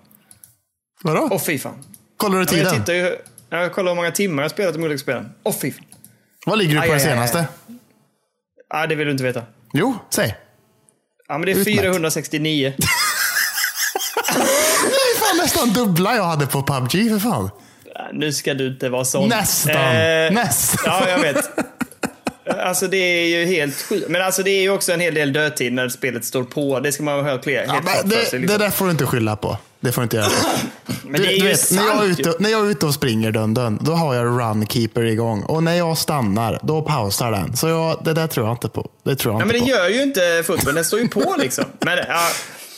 Speaker 2: Vadå?
Speaker 1: Och fy fan.
Speaker 2: Kollar du
Speaker 1: Ja, men Jag
Speaker 2: tiden?
Speaker 1: tittar ju, jag kollar hur många timmar jag har spelat de olika spelen. Och fy fan.
Speaker 2: Vad ligger du på
Speaker 1: Aj,
Speaker 2: det
Speaker 1: aj, aj,
Speaker 2: senaste?
Speaker 1: aj. Ah, det vill du inte veta.
Speaker 2: Jo, säg.
Speaker 1: Ja, men det är
Speaker 2: Utmärkt.
Speaker 1: 469.
Speaker 2: Det är fan nästan dubbla jag hade på PubG för fan.
Speaker 1: Nu ska du inte vara sån.
Speaker 2: Nästan.
Speaker 1: Eh,
Speaker 2: Nästan.
Speaker 1: Ja, jag vet. Alltså det är ju helt sjukt. Men alltså det är ju också en hel del dödtid när spelet står på. Det ska man ha helt, helt
Speaker 2: Ja, men det,
Speaker 1: sig.
Speaker 2: det
Speaker 1: Liksom.
Speaker 2: där får du inte skylla på. Det får du inte göra.
Speaker 1: Men
Speaker 2: Du,
Speaker 1: det är
Speaker 2: du vet, när, jag är
Speaker 1: sant
Speaker 2: ute, när jag är ute och springer dun-dun, då har jag Runkeeper igång. Och när jag stannar, då pausar den. Så jag, det där tror jag inte på. Det tror jag
Speaker 1: Ja, men
Speaker 2: inte
Speaker 1: det
Speaker 2: på.
Speaker 1: gör ju inte fotbollen. Den står ju på liksom. Men, ja,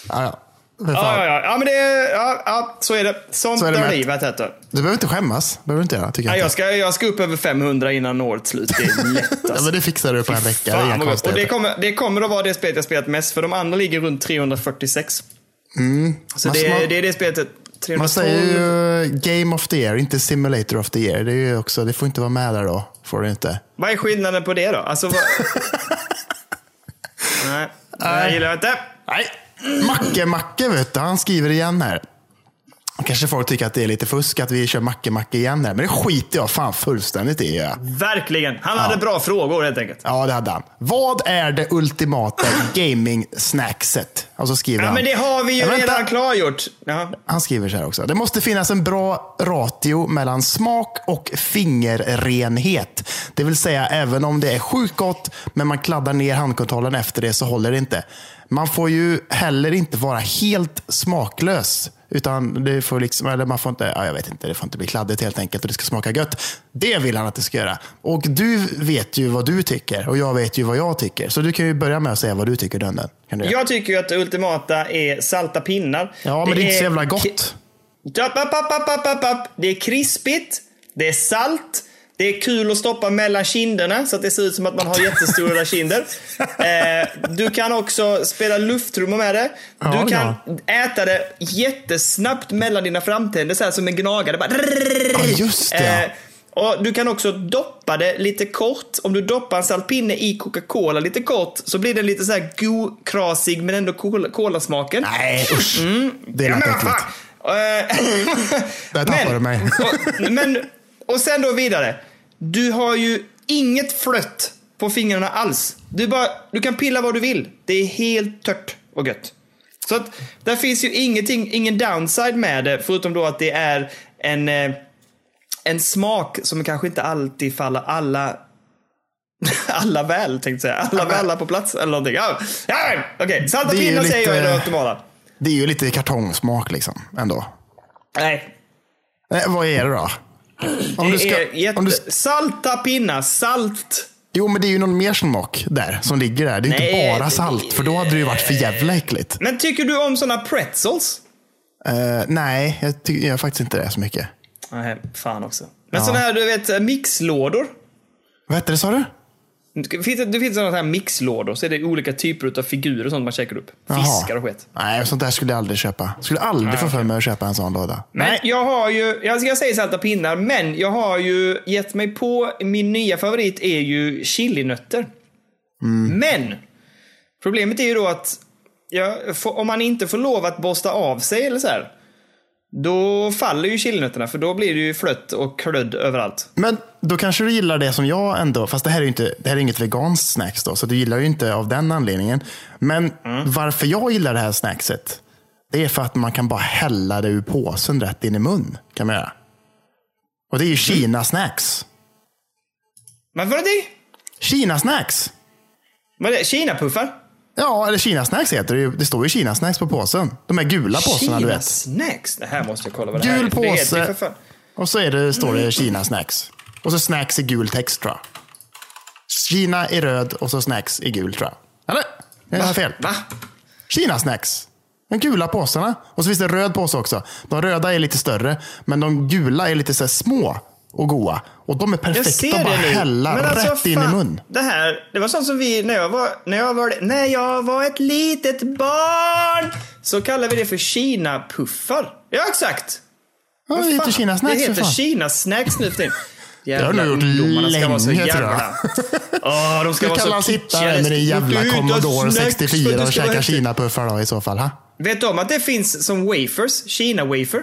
Speaker 2: Ja, ja.
Speaker 1: Ja, ja, ja. ja, men det, ja, ja, så är det. Sånt
Speaker 2: Så är det
Speaker 1: är livet. Heter.
Speaker 2: Du behöver inte skämmas. behöver inte göra, tycker
Speaker 1: Ja,
Speaker 2: jag
Speaker 1: jag,
Speaker 2: inte.
Speaker 1: ska, jag ska upp över 500 innan årets slut. Det är lätt
Speaker 2: Ja,
Speaker 1: alltså.
Speaker 2: men det fixar du på en vecka. Det
Speaker 1: Fan, gott. och det kommer, det kommer att vara det spelet jag spelat mest, för de andra ligger runt 346. Så
Speaker 2: Mm. Man-
Speaker 1: det,
Speaker 2: man-
Speaker 1: det är det spelet.
Speaker 2: Man
Speaker 1: 312.
Speaker 2: säger ju Game of the Year, inte Simulator of the Year. Det, är ju också, det får inte vara med där då. Får det inte.
Speaker 1: Vad är skillnaden på det då? Alltså, vad... Nej, det gillar jag inte.
Speaker 2: Nej. Macke Macke vet du, han skriver igen här. Kanske folk tycker att det är lite fusk att vi kör Macke Macke igen här. Men det skiter jag fan fullständigt i. Ja,
Speaker 1: Verkligen. Han hade bra frågor helt enkelt.
Speaker 2: ja det hade han. Vad är det ultimata gaming-snackset? Och så skriver
Speaker 1: Ja,
Speaker 2: han.
Speaker 1: men det har vi ju
Speaker 2: Ja, vänta.
Speaker 1: redan klargjort. Ja.
Speaker 2: Han skriver så här också. Det måste finnas en bra ratio mellan smak och fingerrenhet. Det vill säga, även om det är sjukt gott, men man kladdar ner handkontrollen efter det så håller det inte. Man får ju heller inte vara helt smaklös. Utan det får liksom, eller man får inte, ja, jag vet inte, det får inte bli kladdigt helt enkelt och det ska smaka gött. Det vill han att det ska göra. Och du vet ju vad du tycker och jag vet ju vad jag tycker. Så du kan ju börja med att säga vad du tycker Dunden. Kan du göra?
Speaker 1: Jag tycker ju att det ultimata är salta pinnar.
Speaker 2: ja, men det är inte så jävla gott.
Speaker 1: Upp, upp, upp, upp, upp, upp, upp. Det är krispigt, det är salt, det är kul att stoppa mellan kinderna så att det ser ut som att man har jättestora kinder. Eh, du kan också spela lufttrummor med det. Du
Speaker 2: det
Speaker 1: kan äta det jättesnabbt mellan dina framtänder, så här som en gnagare. Bara...
Speaker 2: Ja, just det.
Speaker 1: Eh, och Du kan också doppa det lite kort. Om du doppar en saltpinne i Coca-Cola lite kort så blir den lite så här go-krasig men ändå cola- kolasmaken.
Speaker 2: Nej, usch. Det
Speaker 1: Ja,
Speaker 2: lät äckligt. Där tappade du mig.
Speaker 1: men, och sen då vidare. Du har ju inget flött på fingrarna alls. Du, bara, du kan pilla vad du vill. Det är helt tört och gött. Så att där finns ju ingenting, ingen downside med det, förutom då att det är en, eh, en smak som kanske inte alltid faller alla alla väl, tänkte jag säga. Alla väl på plats eller någonting. Ja, ja okej. Okay. Salta pinnar säger jag är
Speaker 2: lite-
Speaker 1: det
Speaker 2: är ju lite kartongsmak liksom ändå.
Speaker 1: Nej,
Speaker 2: Nej, vad är det då? Om
Speaker 1: det är jätte...
Speaker 2: om du,
Speaker 1: Salta pinnar, salt.
Speaker 2: jo, men det är ju någon mer smak där som ligger där. Det är
Speaker 1: Nej,
Speaker 2: inte bara salt, för då hade det ju varit för jävla äckligt.
Speaker 1: Men tycker du om såna pretzels?
Speaker 2: Eh, nej, jag tycker jag faktiskt inte det så mycket.
Speaker 1: Nej, fan också. Men
Speaker 2: Ja.
Speaker 1: såna här, du vet, mixlådor.
Speaker 2: Vad hette det sa du?
Speaker 1: Det finns, det finns sådana här mixlådor, så är det olika typer av figurer och sånt man checkar upp. Fiskar och skit.
Speaker 2: Nej, sånt där skulle jag aldrig köpa. Skulle aldrig få för mig att köpa en sån låda.
Speaker 1: Men jag har ju, jag ska säga salta pinnar, men jag har ju gett mig på, min nya favorit är ju chilinötter. Men, problemet är ju då att jag, får- om man inte får lov att borsta av sig eller så här, då faller ju chilinötterna för då blir det ju flött och klödd överallt.
Speaker 2: Men då kanske du gillar det som jag ändå, fast det här är ju inte, det här är inget veganskt snacks då, så du gillar ju inte av den anledningen. Men varför jag gillar det här snackset, det är för att man kan bara hälla det ur påsen rätt in i mun. Kan man göra. Och det är ju Kina-snacks.
Speaker 1: Men vad är det?
Speaker 2: Kina-snacks!
Speaker 1: Vad är det? Kinapuffar?
Speaker 2: Ja, eller Kina-snacks heter det ju. Det står ju Kina-snacks på påsen. De här gula påsarna, du vet.
Speaker 1: snacks? Det här måste jag kolla vad det här
Speaker 2: Gul
Speaker 1: är. Det ju
Speaker 2: påse.
Speaker 1: för
Speaker 2: Och så är det, står det Kina-snacks. Och så snacks i gul text tror jag. Kina i röd och så snacks i gul tror jag. Eller? Jag har fel.
Speaker 1: Va?
Speaker 2: Kina-snacks. De gula påsarna. Och så finns det röd påse också. De röda är lite större, men de gula är lite så här små och goa. Och de är perfekta att bara
Speaker 1: det nu.
Speaker 2: hälla
Speaker 1: Men alltså,
Speaker 2: rätt in i mun.
Speaker 1: Det här, det var sånt som vi, när jag var, när jag var, när jag var ett litet barn, så kallade vi det för Kina-puffar. Ja, exakt.
Speaker 2: Ja, det heter? Kina-snacks
Speaker 1: Det heter. Kina-snacks nu för tiden.
Speaker 2: har
Speaker 1: Jävla
Speaker 2: du gjort
Speaker 1: ungdomarna ska vara så
Speaker 2: länge, tror jag.
Speaker 1: jävla... Åh, de ska
Speaker 2: Hur
Speaker 1: vara
Speaker 2: kan
Speaker 1: så
Speaker 2: man sitta där med din jävla Commodore
Speaker 1: snacks för att
Speaker 2: 64
Speaker 1: det
Speaker 2: och käka. Kina-puffar då i så fall? Ha?
Speaker 1: Vet du om att det finns som wafers? Kina-wafer?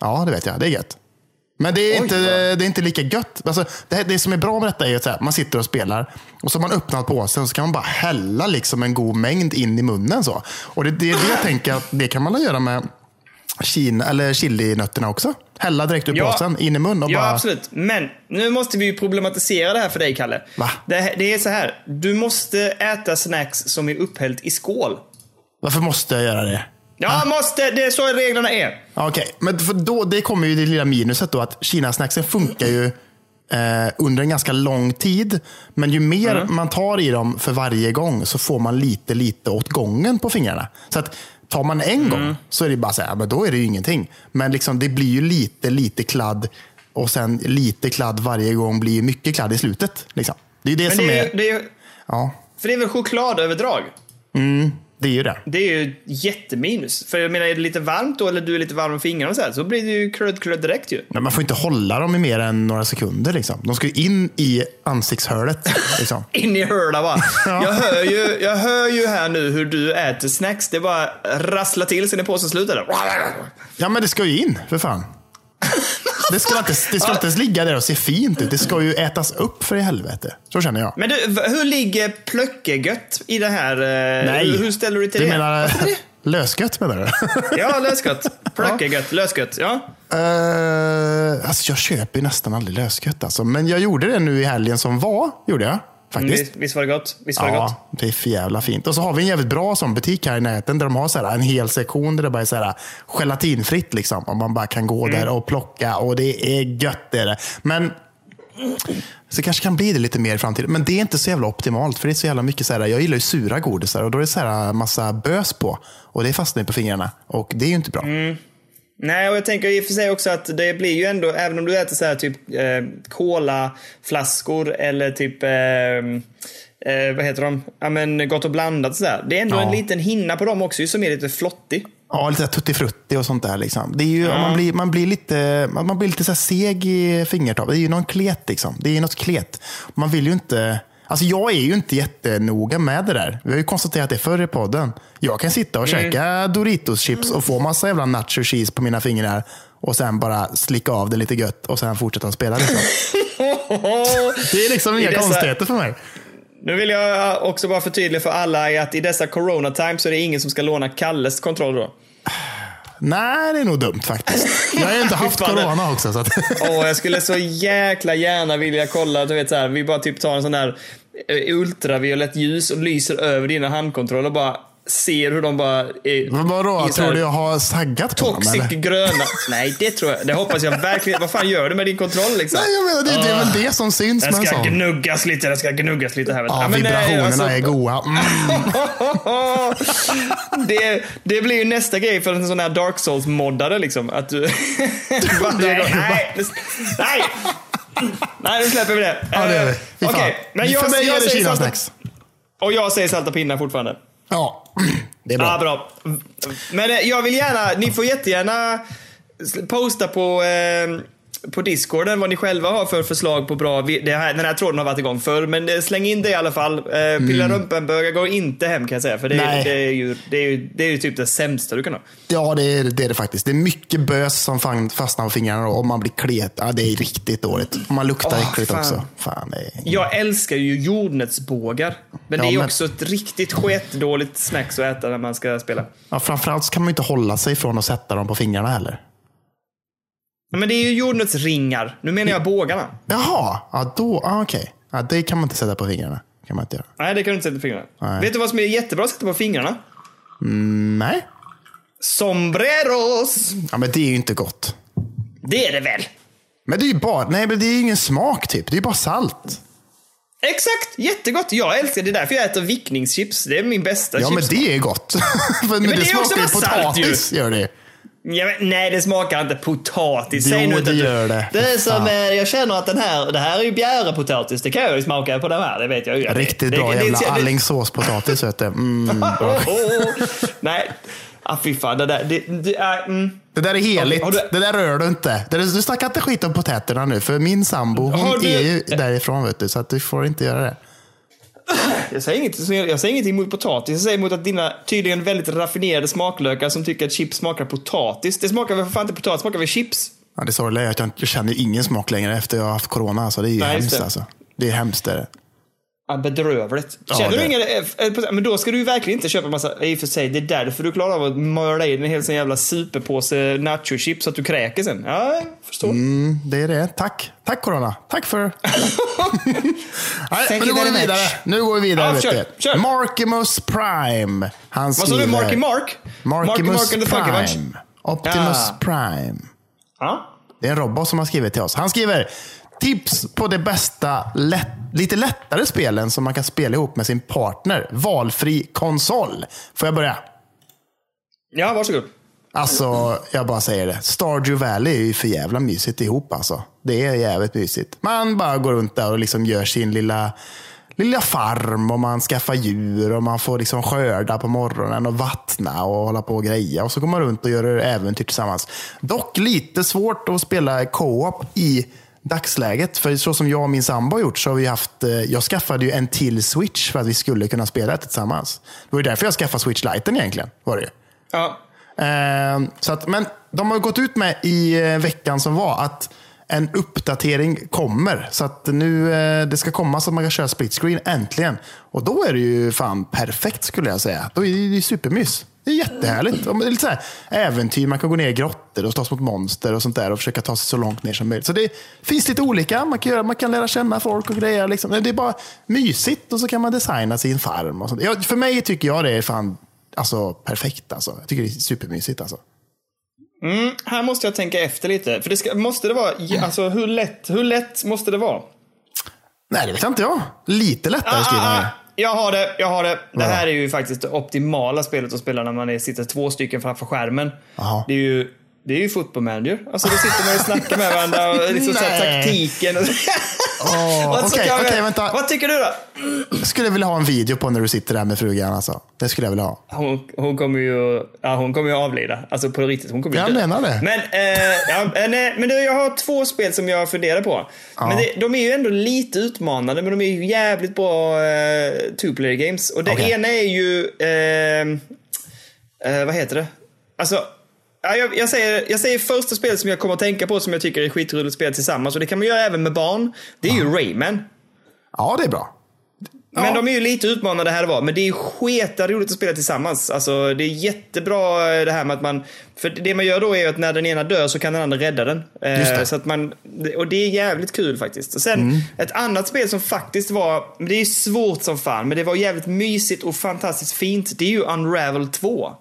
Speaker 2: Ja, det vet jag. Det är gött. Men det är,
Speaker 1: Oj,
Speaker 2: inte, det är inte lika gött. Alltså, det, det som är bra med detta är att här, man sitter och spelar och så har man öppnat påsen och så kan man bara hälla liksom en god mängd in i munnen. Så. Och det, det är det jag tänker att det kan man göra med Kina, eller chilinötterna också. Hälla direkt ur
Speaker 1: Ja.
Speaker 2: påsen, in i mun och
Speaker 1: Ja,
Speaker 2: bara...
Speaker 1: absolut. Men nu måste vi ju problematisera det här för dig, Kalle.
Speaker 2: Va?
Speaker 1: Det, det är så här. Du måste äta snacks som är upphällt i skål.
Speaker 2: Varför måste jag göra det?
Speaker 1: Ja, måste. Det är så reglerna är.
Speaker 2: Okej, men för då, det kommer ju det lilla minuset då att Kina-snacksen funkar ju eh, under en ganska lång tid. Men ju mer
Speaker 1: Mm.
Speaker 2: man tar i dem för varje gång så får man lite, lite åt gången på fingrarna. Så att tar man en
Speaker 1: Mm.
Speaker 2: gång så är det bara så här, men då är det ju ingenting. Men liksom, det blir ju lite, lite kladd och sen lite kladd varje gång blir mycket kladd i slutet. Liksom. Det är ju det
Speaker 1: Men
Speaker 2: som
Speaker 1: det är,
Speaker 2: är...
Speaker 1: det är, ju-
Speaker 2: Ja,
Speaker 1: för det är väl chokladöverdrag?
Speaker 2: Det är ju det.
Speaker 1: Det är ju jätteminus. För jag menar, är det lite varmt då, eller du är lite varm om fingrarna så här, så blir det ju klödd, klödd direkt ju.
Speaker 2: Men man får inte hålla dem i mer än några sekunder. Liksom. De ska ju in i ansiktshålet. Liksom.
Speaker 1: In i bara.
Speaker 2: Ja.
Speaker 1: Jag, hör ju, jag hör ju här nu hur du äter snacks. Det bara rasslar till sen är påsen slut. eller?
Speaker 2: Ja, men det ska ju in, för fan. Det ska, inte, det ska inte ligga där och se fint ut. Det ska ju ätas upp för i helvete. Så känner jag.
Speaker 1: Men du, hur ligger plöckegött i det här? eh, Hur, hur ställer du till
Speaker 2: du
Speaker 1: det?
Speaker 2: menar
Speaker 1: det?
Speaker 2: lösgött menar du?
Speaker 1: Ja, lösgött. Plöckegött, lösgött. Ja.
Speaker 2: Uh, alltså jag köper ju nästan aldrig lösgött alltså. Men jag gjorde det nu i helgen som var. Gjorde jag. Faktiskt.
Speaker 1: Visst, visst var det gott? Visst var det gott?
Speaker 2: Ja, det är för jävla fint. Och så har vi en jävligt bra sån butik här i närheten där de har så här en hel sektion där det bara är så här gelatinfritt. Liksom. Och man bara kan gå
Speaker 1: Mm.
Speaker 2: där och plocka och det är gött. Det är det. Men så det kanske kan bli det lite mer i framtiden. Men det är inte så jävla optimalt. För det är så jävla mycket så här, jag gillar ju sura godisar och då är det så här massa bös på. Och det fastnar på fingrarna. Och det är ju inte bra.
Speaker 1: Mm. Nej, och jag tänker i och för sig också att det blir ju ändå, även om du äter så här typ eh, colaflaskor eller typ, eh, eh, vad heter de? Ja men gott och blandat sådär. Det är ändå
Speaker 2: Ja.
Speaker 1: en liten hinna på dem också ju som är lite flottig.
Speaker 2: Ja, lite tuttifrutti och sånt där. Liksom. Det är ju, man, blir, man blir lite, man man blir lite så seg i fingertoppen. Det är ju någon klet. Liksom. Det är något klet. Man vill ju inte... Alltså jag är ju inte jättenoga med det där. Vi har ju konstaterat det förr i podden. Jag kan sitta och käka Doritos-chips och få massa jävla nacho cheese på mina fingrar och sen bara slicka av det lite gött och sen fortsätta spela. Liksom. Det är liksom inga
Speaker 1: dessa-
Speaker 2: konstigheter för mig.
Speaker 1: Nu vill jag också bara förtydliga för alla att i dessa corona times så är det ingen som ska låna Kalles kontroll då.
Speaker 2: Nej, det är nog dumt faktiskt. Jag har ju inte haft corona också. Så att...
Speaker 1: Åh, jag skulle så jäkla gärna vilja kolla, du vet så här, vi bara typ tar en sån där eh, ultraviolett ljus och lyser över dina handkontroller och bara ser hur de bara är
Speaker 2: Men vadå,
Speaker 1: här
Speaker 2: tror du jag har saggat på dem
Speaker 1: Toxic gröna. Nej, det tror jag. Det hoppas jag verkligen. Vad fan gör du med din kontroll liksom?
Speaker 2: Nej, jag menar, det, det är väl det som syns
Speaker 1: Den
Speaker 2: med en
Speaker 1: ska
Speaker 2: sån.
Speaker 1: gnuggas lite, den ska gnuggas lite här.
Speaker 2: Ja,
Speaker 1: eh,
Speaker 2: vibrationerna
Speaker 1: alltså-
Speaker 2: är goa. Mm.
Speaker 1: det, det blir ju nästa grej för en sån här Dark Souls-moddare liksom. Att du... Nej, nej! Nej, nu släpper vi det.
Speaker 2: Ja, det gör vi.
Speaker 1: Eh, Okej,
Speaker 2: fan.
Speaker 1: men jag, jag
Speaker 2: är det
Speaker 1: säger salta. Och jag säger salta pinnar fortfarande.
Speaker 2: Ja, det är bra.
Speaker 1: Ja, bra. Men eh, jag vill gärna, ni får jättegärna posta på, eh, på discorden vad ni själva har för förslag på bra, det här, den här tråden har varit igång förr, men eh, släng in det i alla fall. Eh, Pilla rumpenbögar går inte hem kan jag säga, för det, är- det, är, ju, det, är, ju, det är ju typ det sämsta du kan ha.
Speaker 2: Ja, det är, det är det faktiskt. Det är mycket bös som fastnar på fingrarna och man blir klet. Ja, det är riktigt dåligt. Och man luktar
Speaker 1: Åh,
Speaker 2: äckligt
Speaker 1: fan.
Speaker 2: också. Fan, är...
Speaker 1: Jag älskar ju jordnötsbågar, men
Speaker 2: Ja,
Speaker 1: det är
Speaker 2: men-
Speaker 1: också ett riktigt sketdåligt snacks att äta när man ska spela.
Speaker 2: Ja, framförallt så kan man inte hålla sig från att sätta dem på fingrarna heller.
Speaker 1: Men det är ju jordnötsringar, nu menar jag bågarna.
Speaker 2: Jaha, ja, då, ja, okej. Ja, det kan man inte sätta på fingrarna. kan man inte göra.
Speaker 1: Nej, det kan du inte sätta på fingrarna.
Speaker 2: Nej.
Speaker 1: Vet du vad som är jättebra att sätta på fingrarna?
Speaker 2: Mm, nej,
Speaker 1: Sombreros!
Speaker 2: ja, men det är ju inte gott.
Speaker 1: Det är det väl?
Speaker 2: Men det är ju bara, nej, men det är ju ingen smak typ. Det är ju bara salt.
Speaker 1: Exakt, jättegott. Jag älskar det. är därför jag äter vickningschips. Det är min bästa
Speaker 2: Ja, men
Speaker 1: chips.
Speaker 2: det är gott. men
Speaker 1: det
Speaker 2: det,
Speaker 1: också
Speaker 2: smakar ju. potatis, gör det.
Speaker 1: Ja, nej, det smakar inte potatis.
Speaker 2: Jo,
Speaker 1: Säg nu
Speaker 2: det gör det.
Speaker 1: Det är som,
Speaker 2: Fan.
Speaker 1: eh, jag känner att den här, det här är ju bjärepotatis. Det kan jag ju smaka på den här, det vet jag ju.
Speaker 2: Riktigt
Speaker 1: det-
Speaker 2: bra
Speaker 1: det-
Speaker 2: jävla Alingsåspotatis, vet du. Mm.
Speaker 1: Nej, ah, fy fan. Det där, det, det är... Mm.
Speaker 2: Det där är heligt.
Speaker 1: Har du-
Speaker 2: Det där rör du inte. Du snackar inte skit om potäterna nu, för min sambo hon
Speaker 1: du-
Speaker 2: är ju därifrån, vet du, så att du får inte göra det.
Speaker 1: Jag säger, inget, jag säger ingenting mot potatis. Jag säger emot att dina tydligen väldigt raffinerade smaklökar som tycker att chips smakar potatis. Det smakar väl för fan inte potatis, det smakar väl chips?
Speaker 2: Ja, det sorgliga är att jag, jag känner ingen smak längre efter jag har haft corona. Alltså. Det är ju
Speaker 1: Nej,
Speaker 2: hemskt.
Speaker 1: det.
Speaker 2: Alltså. Det är hemskt. Är det.
Speaker 1: Ja, bedrövligt.
Speaker 2: Ja,
Speaker 1: Känner du
Speaker 2: det-
Speaker 1: ingen... eh, eh, Men då ska du ju verkligen inte köpa massa... I och för sig, det är därför du klarar av att mörda in en hel sån jävla superpåse nachochips så att du kräker sen. Ja, jag förstår.
Speaker 2: Mm, det är det. Tack. Tack corona. Tack för... Nej,
Speaker 1: Thank
Speaker 2: men nu går vi vidare.
Speaker 1: much.
Speaker 2: Nu går vi vidare.
Speaker 1: Ja, kör,
Speaker 2: du.
Speaker 1: kör.
Speaker 2: Markimus Prime. Han
Speaker 1: Vad sa
Speaker 2: skriver...
Speaker 1: du? Marky Mark?
Speaker 2: Markimus
Speaker 1: Mark?
Speaker 2: Prime. Optimus
Speaker 1: Ja.
Speaker 2: Prime.
Speaker 1: Ja.
Speaker 2: Det är en robot som har skrivit till oss. Han skriver tips på det bästa, lätt, lite lättare spelen som man kan spela ihop med sin partner. Valfri konsol. Får jag börja?
Speaker 1: Ja, varsågod.
Speaker 2: Alltså, jag bara säger det. Stardew Valley är ju för jävla mysigt ihop alltså. Det är jävligt mysigt. Man bara går runt där och liksom gör sin lilla, lilla farm och man skaffar djur och man får liksom skörda på morgonen och vattna och hålla på och greja. Och så går man runt och gör äventyr tillsammans. Dock lite svårt att spela co-op i dagsläget. För så som jag och min sambo har gjort så har vi haft, eh, jag skaffade ju en till switch för att vi skulle kunna spela det tillsammans. Det var ju därför jag skaffade switch liten egentligen. Var det ju.
Speaker 1: Ja.
Speaker 2: Eh, så att, men de har gått ut med i eh, veckan som var att en uppdatering kommer. Så att nu eh, det ska komma så att man kan köra split screen äntligen. Och då är det ju fan perfekt skulle jag säga. Då är det ju supermys. Det är jättehärligt. Det är lite så här, äventyr, man kan gå ner i grottor och slåss mot monster och sånt där och försöka ta sig så långt ner som möjligt. Så det finns lite olika. Man kan, göra, man kan lära känna folk och grejer. Liksom. Det är bara mysigt och så kan man designa sin farm. Och sånt. Ja, för mig tycker jag det är fan alltså, perfekt. Alltså. Jag tycker det är supermysigt. Alltså.
Speaker 1: Mm, här måste jag tänka efter lite. För det ska, måste det vara... Alltså, hur lätt, hur lätt måste det vara?
Speaker 2: Nej, det vet jag inte jag. Lite lättare skriver han.
Speaker 1: Ah, jag har det, jag har det. Det här är ju faktiskt det optimala spelet att spela när man är, sitter två stycken framför skärmen.
Speaker 2: Jaha.
Speaker 1: Det är ju det är ju football manager. Alltså då sitter man och snackar med varandra och liksom så taktiken. Och, och så kan vi-
Speaker 2: okej, vänta.
Speaker 1: Vad tycker du då?
Speaker 2: Jag skulle vilja ha en video på när du sitter där med frugan. Alltså. Det skulle jag vilja ha.
Speaker 1: Hon, hon kommer ju ja, hon kommer ju avlida. Alltså på riktigt. Hon kommer ju
Speaker 2: Jag
Speaker 1: dö.
Speaker 2: menar det.
Speaker 1: Men, eh, ja, eh, nej, men det, jag har två spel som jag funderar på. Men det, de är ju ändå lite utmanande, men de är ju jävligt bra eh, two-player games. Och det
Speaker 2: Okej.
Speaker 1: ena är ju... Eh, eh, vad heter det? Alltså, ja, jag, jag, säger, jag säger första spelet som jag kommer att tänka på som jag tycker är skitroligt att spela tillsammans. Och det kan man göra även med barn. Det är ju Rayman.
Speaker 2: Ja, det är bra.
Speaker 1: Men de är ju lite utmanande här och var. Men det är sketa roligt att spela tillsammans. Alltså det är jättebra eh, det här med att man... För det man gör då är att när den ena dör så kan den andra rädda den. Eh,
Speaker 2: Just det.
Speaker 1: Så att man, och det är jävligt kul faktiskt. Och sen
Speaker 2: Mm.
Speaker 1: ett annat spel som faktiskt var... men Det är svårt som fan, men det var jävligt mysigt och fantastiskt fint. Det är ju Unravel 2.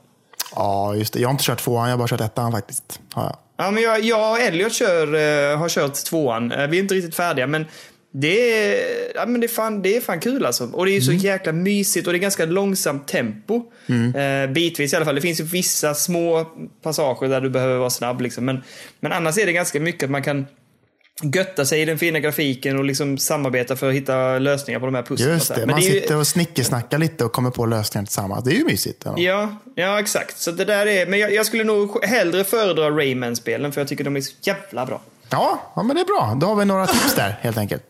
Speaker 2: Ja, just det. Jag har inte kört tvåan, jag har bara kört ettan faktiskt. Ja, ja.
Speaker 1: Men jag, jag och Elliot kör, eh, har kört tvåan. Eh, vi är inte riktigt färdiga, men det är, ja, men det är, fan, det är fan kul alltså. Och det är ju så jäkla mysigt och det är ganska långsamt tempo. Eh, bitvis i alla fall. Det finns ju vissa små passager där du behöver vara snabb. Liksom. Men, men annars är det ganska mycket att man kan götta sig i den fina grafiken och liksom samarbeta för att hitta lösningar på de här pusslen.
Speaker 2: Just det,
Speaker 1: Men
Speaker 2: man
Speaker 1: det ju-
Speaker 2: sitter och snickesnackar lite och kommer på lösningar tillsammans. Det är ju mysigt. Ja.
Speaker 1: Ja, ja exakt. Så det där är, men jag, jag skulle nog hellre föredra Rayman-spelen för jag tycker de är så jävla bra.
Speaker 2: Ja, ja, men det är bra. Då har vi några tips där helt enkelt.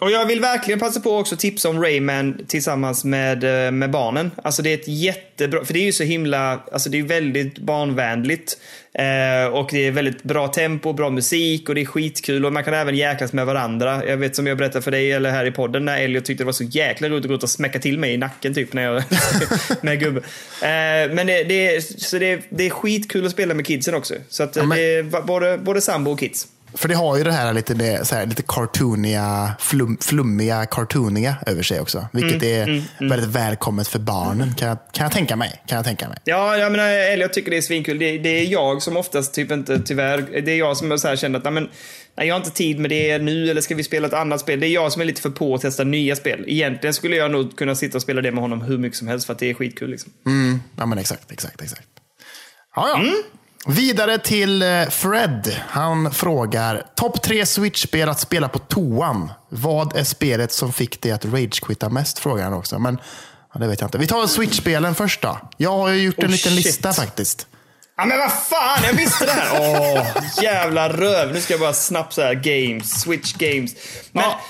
Speaker 1: Och jag vill verkligen passa på också att tipsa om Rayman tillsammans med, eh, med barnen. Alltså det är ett jättebra, för det är ju så himla, alltså det är väldigt barnvänligt. Eh, och det är väldigt bra tempo, bra musik och det är skitkul och man kan även jäklas med varandra. Jag vet som jag berättade för dig eller här i podden när Elliot tyckte det var så jäkla roligt att gå ut och smäcka till mig i nacken typ när jag med gubbe. Eh, men det, det, är, så det, är, det är skitkul att spela med kidsen också. Så att eh,
Speaker 2: men-
Speaker 1: det är både, både sambo och kids.
Speaker 2: För det har ju det här lite, det, här, lite cartooniga, flum, flummiga, cartooniga över sig också. Vilket
Speaker 1: Mm,
Speaker 2: är väldigt välkommet för barnen, kan jag, kan jag tänka mig. Kan jag tänka mig.
Speaker 1: Ja, jag menar, Elliot tycker det är svinkul. Det, det är jag som oftast typ inte, tyvärr, det är jag som så här känner att nej, men, nej, jag har inte tid med det nu eller ska vi spela ett annat spel? Det är jag som är lite för på att testa nya spel. Egentligen skulle jag nog kunna sitta och spela det med honom hur mycket som helst för att det är skitkul. Liksom.
Speaker 2: Mm, ja, men exakt, exakt, exakt. Ja, ja.
Speaker 1: Mm.
Speaker 2: Vidare till eh, Fred. Han frågar, topp tre Switch-spel att spela på toan. Vad är spelet som fick dig att ragequitta mest? Frågar han också. Men ja, det vet jag inte. Vi tar Switch-spelen först då. Jag har ju gjort en
Speaker 1: Oh,
Speaker 2: liten
Speaker 1: shit.
Speaker 2: lista faktiskt.
Speaker 1: Ja men vad fan, jag visste det här! Åh, jävla röv. Nu ska jag bara snabbt så här, games, switch games. Men,
Speaker 2: Ja.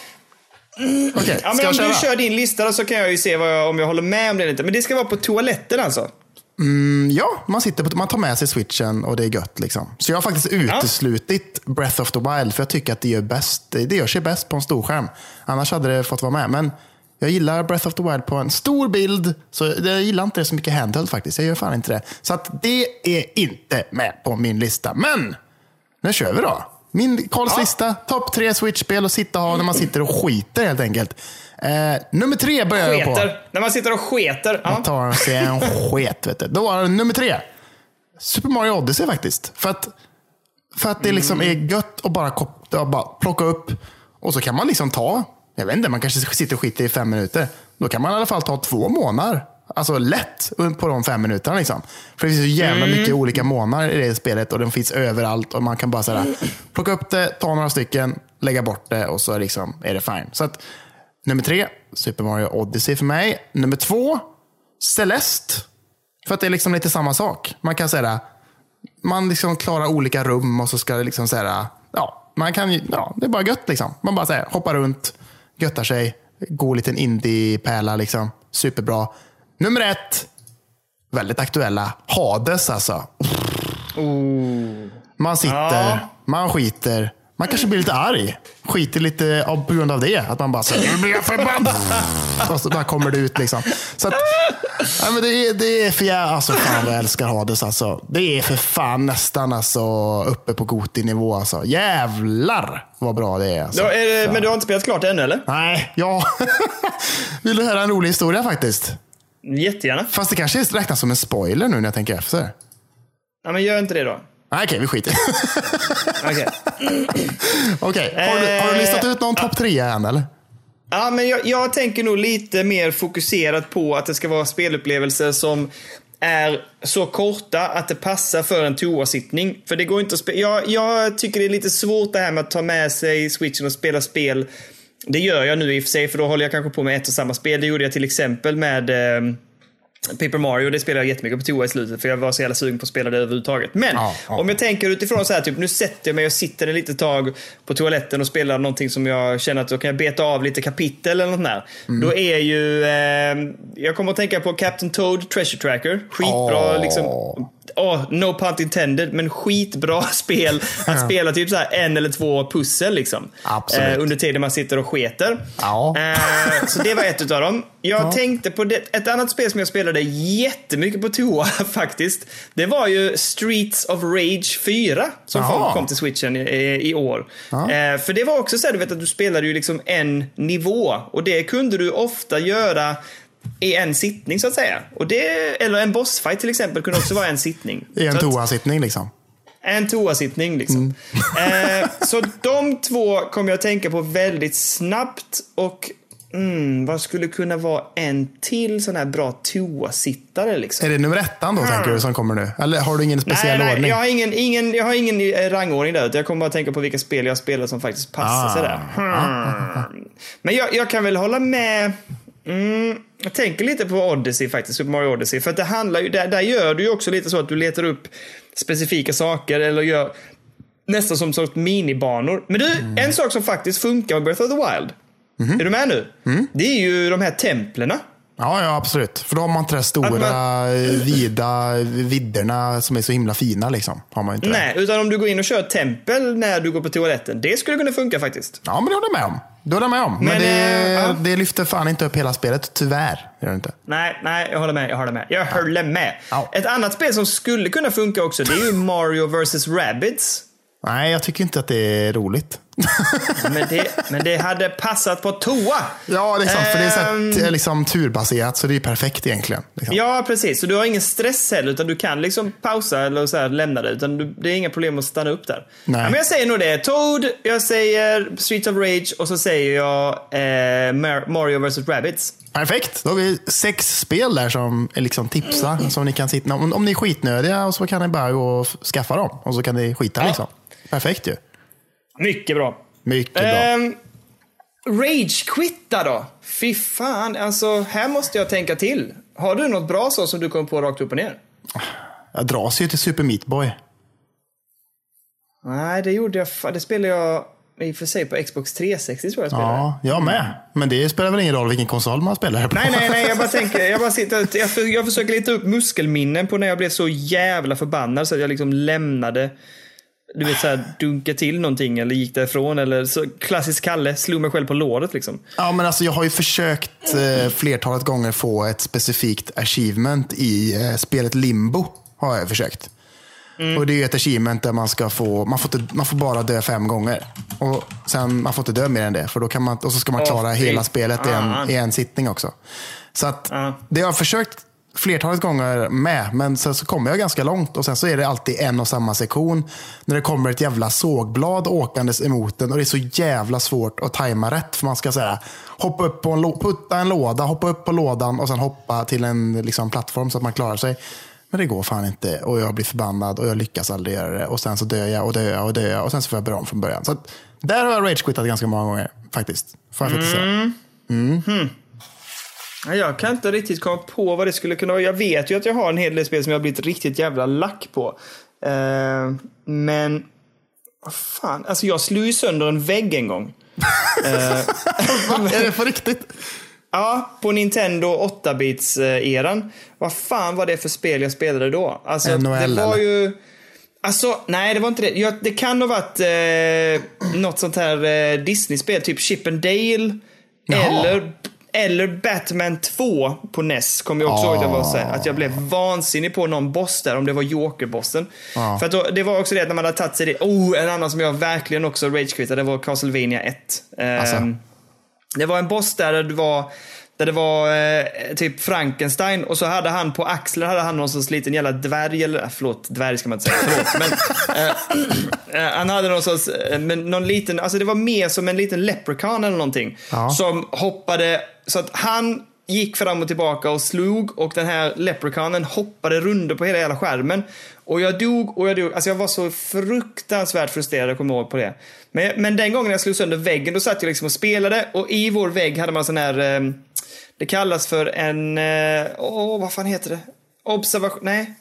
Speaker 2: Okej,
Speaker 1: ja, men om
Speaker 2: köra?
Speaker 1: du kör din lista då så kan jag ju se jag, om jag håller med om det eller inte. Men det ska vara på toaletten alltså?
Speaker 2: Mm, Ja, man, sitter på, man tar med sig switchen och det är gött. Liksom. Så jag har faktiskt uteslutit Breath of the Wild för jag tycker att det gör, bäst, det gör sig bäst på en stor skärm. Annars hade det fått vara med. Men jag gillar Breath of the Wild på en stor bild. Så jag gillar inte det så mycket handheld faktiskt. Jag gör fan inte det. Så att det är inte med på min lista. Men nu kör vi då. Min Karls
Speaker 1: Ja.
Speaker 2: lista. Topp tre Switch-spel att sitta och ha när man sitter och skiter helt enkelt. Eh, nummer tre börjar jag på.
Speaker 1: Sketer. När man sitter och sketer.
Speaker 2: Man tar sig en sket. Vet du. Då var det nummer tre. Super Mario Odyssey faktiskt. För att, för att det liksom är gött att bara, bara plocka upp och så kan man liksom ta, jag vet inte, man kanske sitter och skiter i fem minuter. Då kan man i alla fall ta två månader. Alltså lätt på de fem minuterna. Liksom. För det finns så jävla mycket olika månader i det spelet och de finns överallt. Och man kan bara sådär, plocka upp det, ta några stycken, lägga bort det och så liksom är det fine. Så att, nummer tre, Super Mario Odyssey för mig. Nummer två, Celeste. För att det är liksom lite samma sak. Man kan säga man liksom klarar olika rum och så ska det liksom säga ja, man kan ja, det är bara gött liksom. Man bara säger hoppar runt, göttar sig, god liten indie-pärla liksom. Superbra. Nummer ett, väldigt aktuella, Hades alltså. Man sitter,
Speaker 1: Ja.
Speaker 2: man skiter, man kanske blir lite arg. Skiter lite av, på grund av det. Att man bara säger nu blir jag förbannad. Och så bara kommer det ut liksom. Så att, ja, men det, är, det är för jag, alltså fan vad jag älskar Hades alltså. Det är för fan nästan alltså uppe på Goti-nivå alltså. Jävlar vad bra det är. Alltså.
Speaker 1: Då är det, men du har inte spelat klart ännu eller?
Speaker 2: Nej, ja. Vill du höra en rolig historia faktiskt?
Speaker 1: Jättegärna.
Speaker 2: Fast det kanske räknas som en spoiler nu när jag tänker efter.
Speaker 1: Ja, men gör inte det då.
Speaker 2: Nej, okej, vi skiter
Speaker 1: Okej.
Speaker 2: Okej, har, du, har du listat ut någon topp tre än eller?
Speaker 1: Ja, men jag, jag tänker nog lite mer fokuserat på att det ska vara spelupplevelser som är så korta att det passar för en toasittning. För det går inte att spela. Jag, jag tycker det är lite svårt det här med att ta med sig switchen och spela spel. Det gör jag nu i och för sig, för då håller jag kanske på med ett och samma spel. Det gjorde jag till exempel med eh, Paper Mario, det spelade jag jättemycket på toa i slutet för jag var så jävla sugen på att spela det överhuvudtaget. Men
Speaker 2: Ja, ja.
Speaker 1: om jag tänker utifrån så här, typ nu sätter jag mig och sitter en litet tag på toaletten och spelar någonting som jag känner att då kan jag beta av lite kapitel eller något där.
Speaker 2: Mm.
Speaker 1: Då är ju, eh, jag kommer att tänka på Captain Toad Treasure Tracker. Skitbra
Speaker 2: Åh.
Speaker 1: liksom. Oh, no pun intended, men skitbra spel att spela typ så en eller två pussel liksom. Eh, under tiden man sitter och sketer.
Speaker 2: Ja.
Speaker 1: Eh, så det var ett utav dem. Jag tänkte på det, ett annat spel som jag spelade jättemycket på toa faktiskt. Det var ju Streets of Rage 4 som kom, kom till switchen i, i år. Eh, för det var också så här, du vet att du spelade ju liksom en nivå och det kunde du ofta göra i en sittning så att säga. Och det, eller en bossfight till exempel kunde också vara en sittning.
Speaker 2: I en toasittning liksom.
Speaker 1: en toasittning liksom. Eh, så de två kommer jag att tänka på väldigt snabbt. Och mm, vad skulle kunna vara en till sån här bra toasittare liksom?
Speaker 2: Är det nummer ettan då, tänker du, som kommer nu? Eller har du ingen speciell
Speaker 1: nej, nej,
Speaker 2: ordning?
Speaker 1: jag har ingen, ingen, jag har ingen eh, rangordning där. Jag kommer bara tänka på vilka spel jag spelar som faktiskt passar
Speaker 2: Ah.
Speaker 1: sådär. Hmm. Men jag, jag kan väl hålla med. Mm, jag tänker lite på Odyssey faktiskt, Super Mario Odyssey. För att det handlar ju, där, där gör du ju också lite så att du letar upp specifika saker eller gör nästan som sorts minibanor. Men du,
Speaker 2: Mm.
Speaker 1: en sak som faktiskt funkar med Breath of the Wild.
Speaker 2: Mhm.
Speaker 1: Är du med nu?
Speaker 2: Mm.
Speaker 1: Det är ju de här templerna.
Speaker 2: Ja, ja, absolut. För då har man inte de stora,
Speaker 1: Att
Speaker 2: eh, vida vidderna som är så himla fina. Liksom. Har man inte det.
Speaker 1: Nej, utan om du går in och kör tempel när du går på toaletten. Det skulle kunna funka faktiskt.
Speaker 2: Ja, men det håller jag med om. Det håller jag med om. Men,
Speaker 1: Men,
Speaker 2: det,
Speaker 1: eh, ja.
Speaker 2: det lyfter fan inte upp hela spelet, tyvärr. Gör det inte.
Speaker 1: Nej, nej, jag håller med. Jag håller med. Jag håller med.
Speaker 2: Ja.
Speaker 1: Ett annat spel som skulle kunna funka också, det är ju Mario vs. Rabbids.
Speaker 2: Nej, jag tycker inte att det är roligt.
Speaker 1: Men det, men det hade passat på toa.
Speaker 2: ja, det är sant. För det är så här,
Speaker 1: Ehm.
Speaker 2: liksom turbaserat, så det är perfekt egentligen. Liksom.
Speaker 1: Ja, precis. Så du har ingen stress heller, utan du kan liksom pausa eller så här lämna det. Utan du, det är inga problem att stanna upp där.
Speaker 2: Nej.
Speaker 1: Ja, men jag säger nog det. Toad, jag säger Streets of Rage och så säger jag eh, Mar- Mario vs. Rabbids.
Speaker 2: Perfekt. Då har vi sex spel där som är liksom tipsa. Som ni kan sitta, om, om ni är skitnödiga och så kan ni bara gå och skaffa dem. Och så kan ni skita
Speaker 1: Ja.
Speaker 2: liksom. Perfekt ju.
Speaker 1: Mycket bra.
Speaker 2: Mycket bra.
Speaker 1: Ehm, Rage-quitta då? Fy fan, alltså här måste jag tänka till. Har du något bra så som du kom på rakt upp och ner?
Speaker 2: Jag dras ju till Super Meat Boy.
Speaker 1: Nej, det gjorde jag. Det spelade jag i och för sig på Xbox 360 tror jag spelade.
Speaker 2: Ja, jag med. Men det spelar väl ingen roll vilken konsol man spelar på.
Speaker 1: Nej, nej, nej, jag bara tänker, jag bara sitter, jag försöker leta upp muskelminnen på när jag blev så jävla förbannad så att jag liksom lämnade, du vet såhär, dunka till någonting eller gick därifrån eller så klassisk Kalle, slog mig själv på låret liksom.
Speaker 2: Ja, men alltså, jag har ju försökt eh, flertalet gånger få ett specifikt achievement i eh, spelet Limbo. Har jag försökt. Och Det är ju ett achievement där man ska få, man får, inte, man får bara dö fem gånger. Och sen, Man får inte dö mer än det. För då kan man, och så ska man klara
Speaker 1: fy
Speaker 2: hela spelet i en,
Speaker 1: fan.
Speaker 2: i en sittning också. Så att,
Speaker 1: Ja.
Speaker 2: det har jag försökt flertalet gånger med, men sen så kommer jag ganska långt och sen så är det alltid en och samma sektion. När det kommer ett jävla sågblad åkandes emot den och det är så jävla svårt att tajma rätt. För man ska säga hoppa upp på en, putta en låda, hoppa upp på lådan och sen hoppa till en liksom, plattform så att man klarar sig. Men det går fan inte och jag blir förbannad och jag lyckas aldrig göra det. Och sen så dör jag och dör jag och dör jag och sen så får jag börja om från början. Så att, där har jag rage-quittat ganska många gånger faktiskt. Får jag faktiskt säga.
Speaker 1: Ja, Jag kan inte riktigt komma på vad det skulle kunna vara. Jag vet ju att jag har en hel del spel som jag har blivit riktigt jävla lack på. Eh, men, vad fan, alltså jag slog ju sönder en vägg en gång.
Speaker 2: Va? Är det på riktigt?
Speaker 1: Ja, på Nintendo 8-bits-eran. Vad fan var det för spel jag spelade då? Alltså,
Speaker 2: NHL,
Speaker 1: det var ju... Alltså, nej det var inte det. Jag, det kan ha varit eh, något sånt här eh, Disney-spel, typ Chip and Dale.
Speaker 2: Jaha.
Speaker 1: Eller, eller Batman 2 på NES. Kommer jag också ihåg att jag, var så här, att jag blev vansinnig på någon boss där, om det var Joker-bossen.
Speaker 2: Ja.
Speaker 1: För att då, det var också det att när man hade tagit sig det. Oh, en annan som jag verkligen också ragequittade, det var Castlevania 1. Ehm,
Speaker 2: Alltså.
Speaker 1: det var en boss där det var, där det var eh, typ Frankenstein och så hade han på axeln hade han någon sorts liten jävla dvärg, eller äh, förlåt, dvärg ska man inte säga, förlåt. men, eh, eh, han hade någon sorts, eh, men någon liten, alltså det var mer som en liten leprechaun eller någonting.
Speaker 2: Ja.
Speaker 1: Som hoppade, så att han gick fram och tillbaka och slog och den här leprechaunen hoppade runder på hela jävla skärmen. Och jag dog och jag dog. Alltså jag var så fruktansvärt frustrerad, jag kommer ihåg på det. Men, men den gången jag slog sönder väggen, då satt jag liksom och spelade och i vår vägg hade man sån här, eh, det kallas för en, eh, åh vad fan heter det? Observation, nej.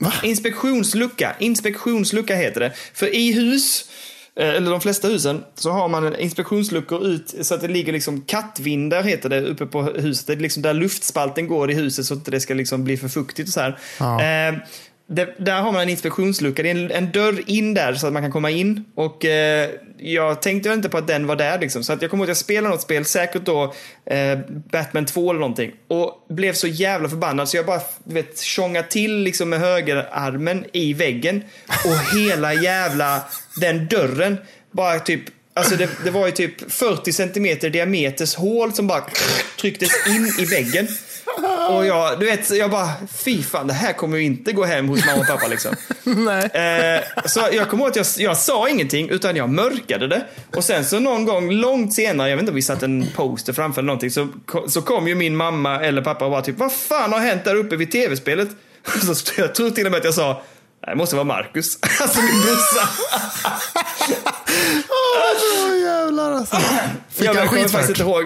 Speaker 2: Va?
Speaker 1: Inspektionslucka. Inspektionslucka heter det. För i hus, eller de flesta husen, så har man en inspektionsluckor ut så att det ligger liksom kattvindar heter det uppe på huset. Det är liksom där luftspalten går i huset så att det inte ska liksom bli för fuktigt och så här.
Speaker 2: Ja.
Speaker 1: Eh, det, där har man en inspektionslucka. Det är en, en, dörr in där så att man kan komma in. Och eh, jag tänkte inte på att den var där liksom. Så att jag kommer ihåg att jag spelade något spel, säkert då eh, Batman 2 eller någonting. Och blev så jävla förbannad så jag bara, vet, tjongade till liksom med högerarmen i väggen. Och hela jävla den dörren bara typ Alltså det, det var ju typ 40 centimeter diameters hål som bara trycktes in i väggen. Och jag, du vet, jag bara, fy fan, det här kommer ju inte gå hem hos mamma och pappa liksom.
Speaker 2: Nej.
Speaker 1: Eh, så jag kommer ihåg att jag, jag sa ingenting, utan jag mörkade det. Och sen så någon gång långt senare, jag vet inte om vi satte en poster framför eller någonting, så, så kom ju min mamma eller pappa och var typ, vad fan har hänt där uppe vid tv-spelet? Så jag tror till och med att jag sa, det måste vara Marcus. Alltså min brorsa.
Speaker 2: Åh, oh, jävlar alltså. Fick
Speaker 1: jag
Speaker 2: han skit
Speaker 1: faktiskt inte ihåg.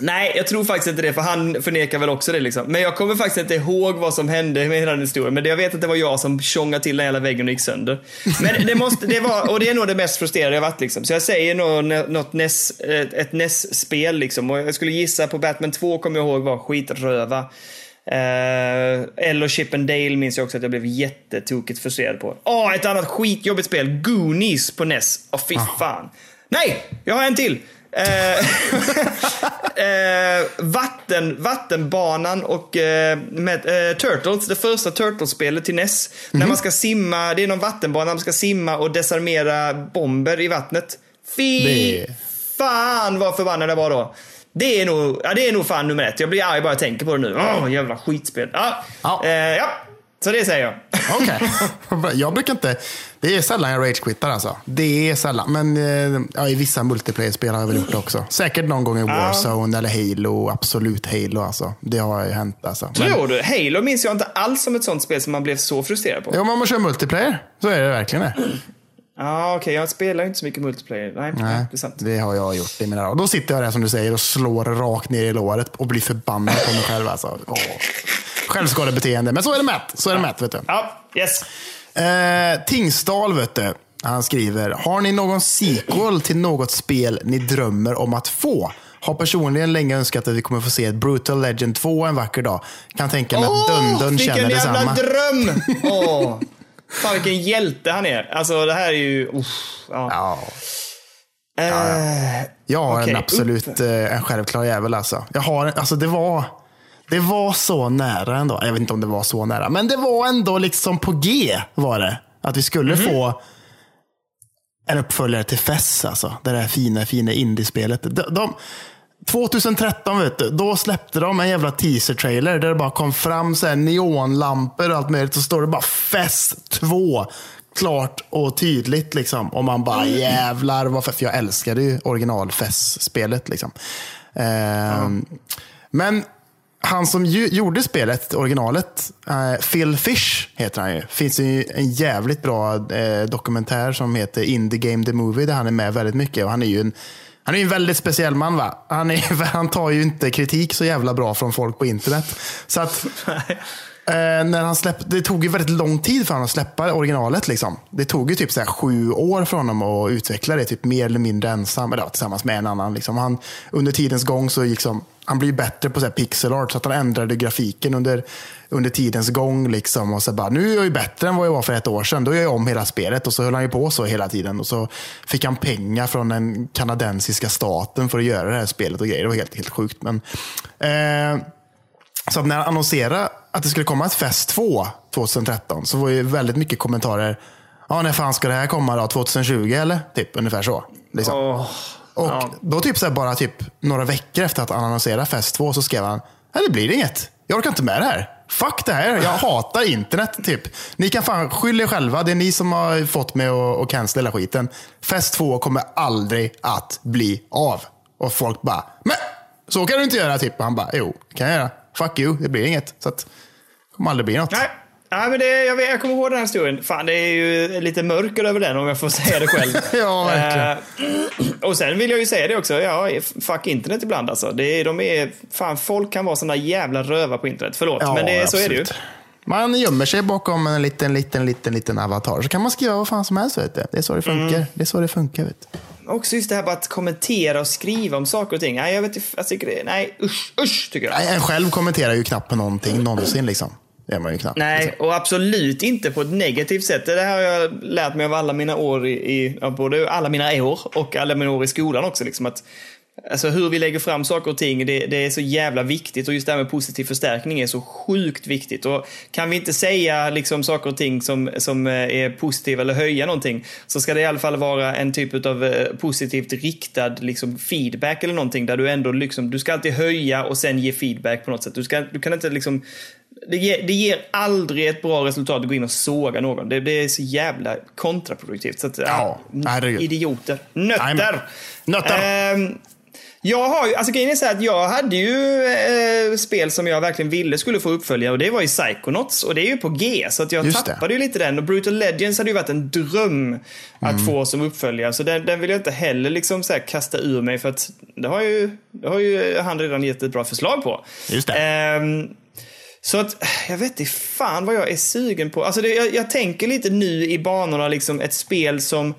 Speaker 1: Nej, jag tror faktiskt inte det, för han förnekar väl också det liksom. Men jag kommer faktiskt inte ihåg vad som hände med hela den historien. Men jag vet att det var jag som tjongade till den hela väggen och gick sönder. Men det måste, det var, och det är nog det mest frustrerade jag varit liksom. Så jag säger nog något NES, ett NES-spel liksom. Och jag skulle gissa på Batman 2 kommer jag ihåg var skitröva. Eller Chip and Dale minns jag också att jag blev jättetokigt frustrerad på. Åh, oh, ett annat skitjobbigt spel. Goonies på NES. Åh, oh, fy ah. fan. Nej, jag har en till. Eh, eh, vatten, vattenbanan och eh, med, eh, Turtles, det första Turtles-spelet till NES. Mm -hmm. När mhm. man ska simma, det är någon vattenbana, man ska simma och desarmera bomber i vattnet. Fy det... fan vad förbannad jag var då. Det är nog, ja, det är nog fan nummer ett. Jag blir arg bara jag tänker på det nu. Åh, jävla skitspel. Ja, ja. Eh, ja. Så det säger jag.
Speaker 2: Okej. Okay. Jag brukar inte... Det är sällan jag ragequittar alltså. Det är sällan. Men eh, ja, i vissa multiplayer-spel har jag väl gjort det också. Säkert någon gång i Warzone ja. eller Halo. Absolut Halo alltså. Det har ju hänt alltså.
Speaker 1: Tror du? Halo minns jag inte alls som ett sånt spel som man blev så frustrerad på.
Speaker 2: Ja, om man kör multiplayer så är det verkligen det.
Speaker 1: Ja, okej. Okay. Jag spelar inte så mycket multiplayer. Nej, Nej det är sant.
Speaker 2: Det har jag gjort i mina Och då sitter jag där som du säger och slår rakt ner i låret och blir förbannad på mig själv. Alltså. Självskadebeteende. Men så är det mätt. Så är det mätt, vet du.
Speaker 1: Ja, yes.
Speaker 2: Eh, Tingsdal, vet du. Han skriver, har ni någon sequel till något spel ni drömmer om att få? Har personligen länge önskat att vi kommer få se ett Brutal Legend 2 en vacker dag. Kan tänka mig att oh, Dundun känner detsamma.
Speaker 1: Vilken jävla dröm! Oh. Fan vilken hjälte han är. Alltså det här är ju... Uh, ja.
Speaker 2: ja. Uh, ja, ja. Jag har okay, en absolut upp. Eh, en självklar jävel alltså. Jag har, alltså det var... Det var så nära ändå. Jag vet inte om det var så nära, men det var ändå liksom på G var det. Att vi skulle mm -hmm. få en uppföljare till FES, alltså. Det där fina, fina indiespelet. De, de, 2013, vet du, då släppte de en jävla teaser-trailer där det bara kom fram så här neonlampor och allt möjligt. Så står det bara FES 2 klart och tydligt. Liksom. Och man bara jävlar vad För jag älskade ju original FES-spelet. Liksom. Eh, mm. Men han som ju, gjorde spelet, originalet, uh, Phil Fish heter han ju. finns ju en jävligt bra uh, dokumentär som heter In the Game the Movie där han är med väldigt mycket. Och han är ju en, han är en väldigt speciell man. va? Han, är, han tar ju inte kritik så jävla bra från folk på internet. Så att, uh, när han släppte, det tog ju väldigt lång tid för honom att släppa originalet. Liksom. Det tog ju typ så sju år för honom att utveckla det, typ mer eller mindre ensam, eller, ja, tillsammans med en annan. Liksom. Han, under tidens gång så gick som han blir bättre på så pixel art, så att han ändrade grafiken under, under tidens gång. Liksom. Och så bara, nu är jag ju bättre än vad jag var för ett år sedan. Då gör jag om hela spelet. Och så höll han ju på så hela tiden. Och så fick han pengar från den kanadensiska staten för att göra det här spelet och grejer. Det var helt, helt sjukt. Men, eh, så när han annonserade att det skulle komma ett Fest 2 2013 så var det väldigt mycket kommentarer. Ja, när fan ska det här komma då? 2020 eller? Typ ungefär så. Liksom. Oh. Och ja. då typ så här, bara typ några veckor efter att han annonserade Fest 2 så skrev han, nej det blir inget. Jag orkar inte med det här. Fuck det här. Jag hatar internet. typ. Ni kan fan skylla er själva. Det är ni som har fått mig att, att cancella hela skiten. Fest 2 kommer aldrig att bli av. Och folk bara, men så kan du inte göra. Typ. Och han bara, jo, det kan jag göra. Fuck you, det blir inget. Så att, det kommer aldrig bli något.
Speaker 1: Nej. Ja, men det, jag, vet, jag kommer ihåg den här historien. Fan, det är ju lite mörker över den om jag får säga det själv.
Speaker 2: ja, verkligen.
Speaker 1: Uh, och sen vill jag ju säga det också. Ja, fuck internet ibland alltså. Det de är, fan, folk kan vara såna jävla röva på internet. Förlåt, ja, men det, så är det ju.
Speaker 2: Man gömmer sig bakom en liten, liten, liten, liten avatar. Så kan man skriva vad fan som helst. Vet du. Det är så det funkar. Mm. Det är så det funkar. Vet du.
Speaker 1: Också just det här med att kommentera och skriva om saker och ting. Nej, jag vet inte. Jag tycker det, nej, usch, usch tycker jag.
Speaker 2: Nej, en själv kommenterar ju knappt på någonting någonsin liksom. Det är man ju knappt.
Speaker 1: Nej, och absolut inte på ett negativt sätt. Det här har jag lärt mig av alla mina år i, i både alla mina år och alla mina år i skolan också. Liksom, att, alltså hur vi lägger fram saker och ting, det, det är så jävla viktigt. Och just det här med positiv förstärkning är så sjukt viktigt. Och kan vi inte säga liksom, saker och ting som, som eh, är positiva eller höja någonting, så ska det i alla fall vara en typ av eh, positivt riktad liksom, feedback eller någonting. Där du ändå liksom, du ska alltid höja och sen ge feedback på något sätt. Du, ska, du kan inte liksom det ger, det ger aldrig ett bra resultat att gå in och såga någon. Det, det är så jävla kontraproduktivt. Så att,
Speaker 2: Ja, herregud.
Speaker 1: idioter. Nötter!
Speaker 2: Nötter.
Speaker 1: Ehm, jag har ju, alltså grejen är så att jag hade ju eh, spel som jag verkligen ville skulle få uppföljare och det var ju Psychonauts och det är ju på G så att jag
Speaker 2: Just det.
Speaker 1: tappade ju lite den och Brutal Legends hade ju varit en dröm att
Speaker 2: Mm.
Speaker 1: få som uppföljare så den, den vill jag inte heller liksom så kasta ur mig för att det har ju, det har ju han redan gett ett bra förslag på.
Speaker 2: Just det.
Speaker 1: Ehm, så att, jag vet inte fan vad jag är sugen på. Alltså det, jag, jag tänker lite nu i banorna liksom ett spel som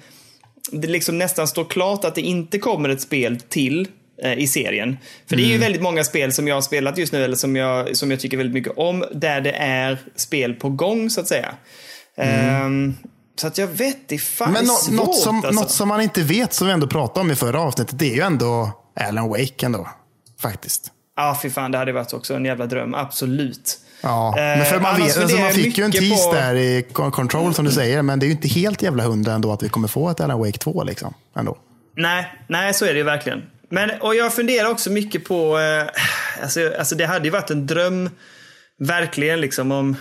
Speaker 1: det liksom nästan står klart att det inte kommer ett spel till eh, i serien. För det är ju
Speaker 2: Mm.
Speaker 1: väldigt många spel som jag har spelat just nu, eller som jag, som jag tycker väldigt mycket om, där det är spel på gång så att säga. Ehm, så att jag vet inte fan,
Speaker 2: Mm. Men
Speaker 1: det
Speaker 2: nå-
Speaker 1: svårt
Speaker 2: något, som,
Speaker 1: alltså.
Speaker 2: något som man inte vet, som vi ändå pratade om i förra avsnittet, det är ju ändå Alan Wake ändå. Faktiskt.
Speaker 1: Ja, fy fan, det hade varit också en jävla dröm. Absolut.
Speaker 2: Ja,
Speaker 1: Eh,
Speaker 2: men för man, vet, alltså man fick ju en tease
Speaker 1: på-
Speaker 2: där i Con- Control som du säger, men det är ju inte helt jävla hundra ändå att vi kommer få ett Alan Wake 2 liksom. Ändå.
Speaker 1: Nej, nej, så är det ju verkligen. Men, och jag funderar också mycket på, eh, alltså, alltså det hade ju varit en dröm, verkligen liksom om,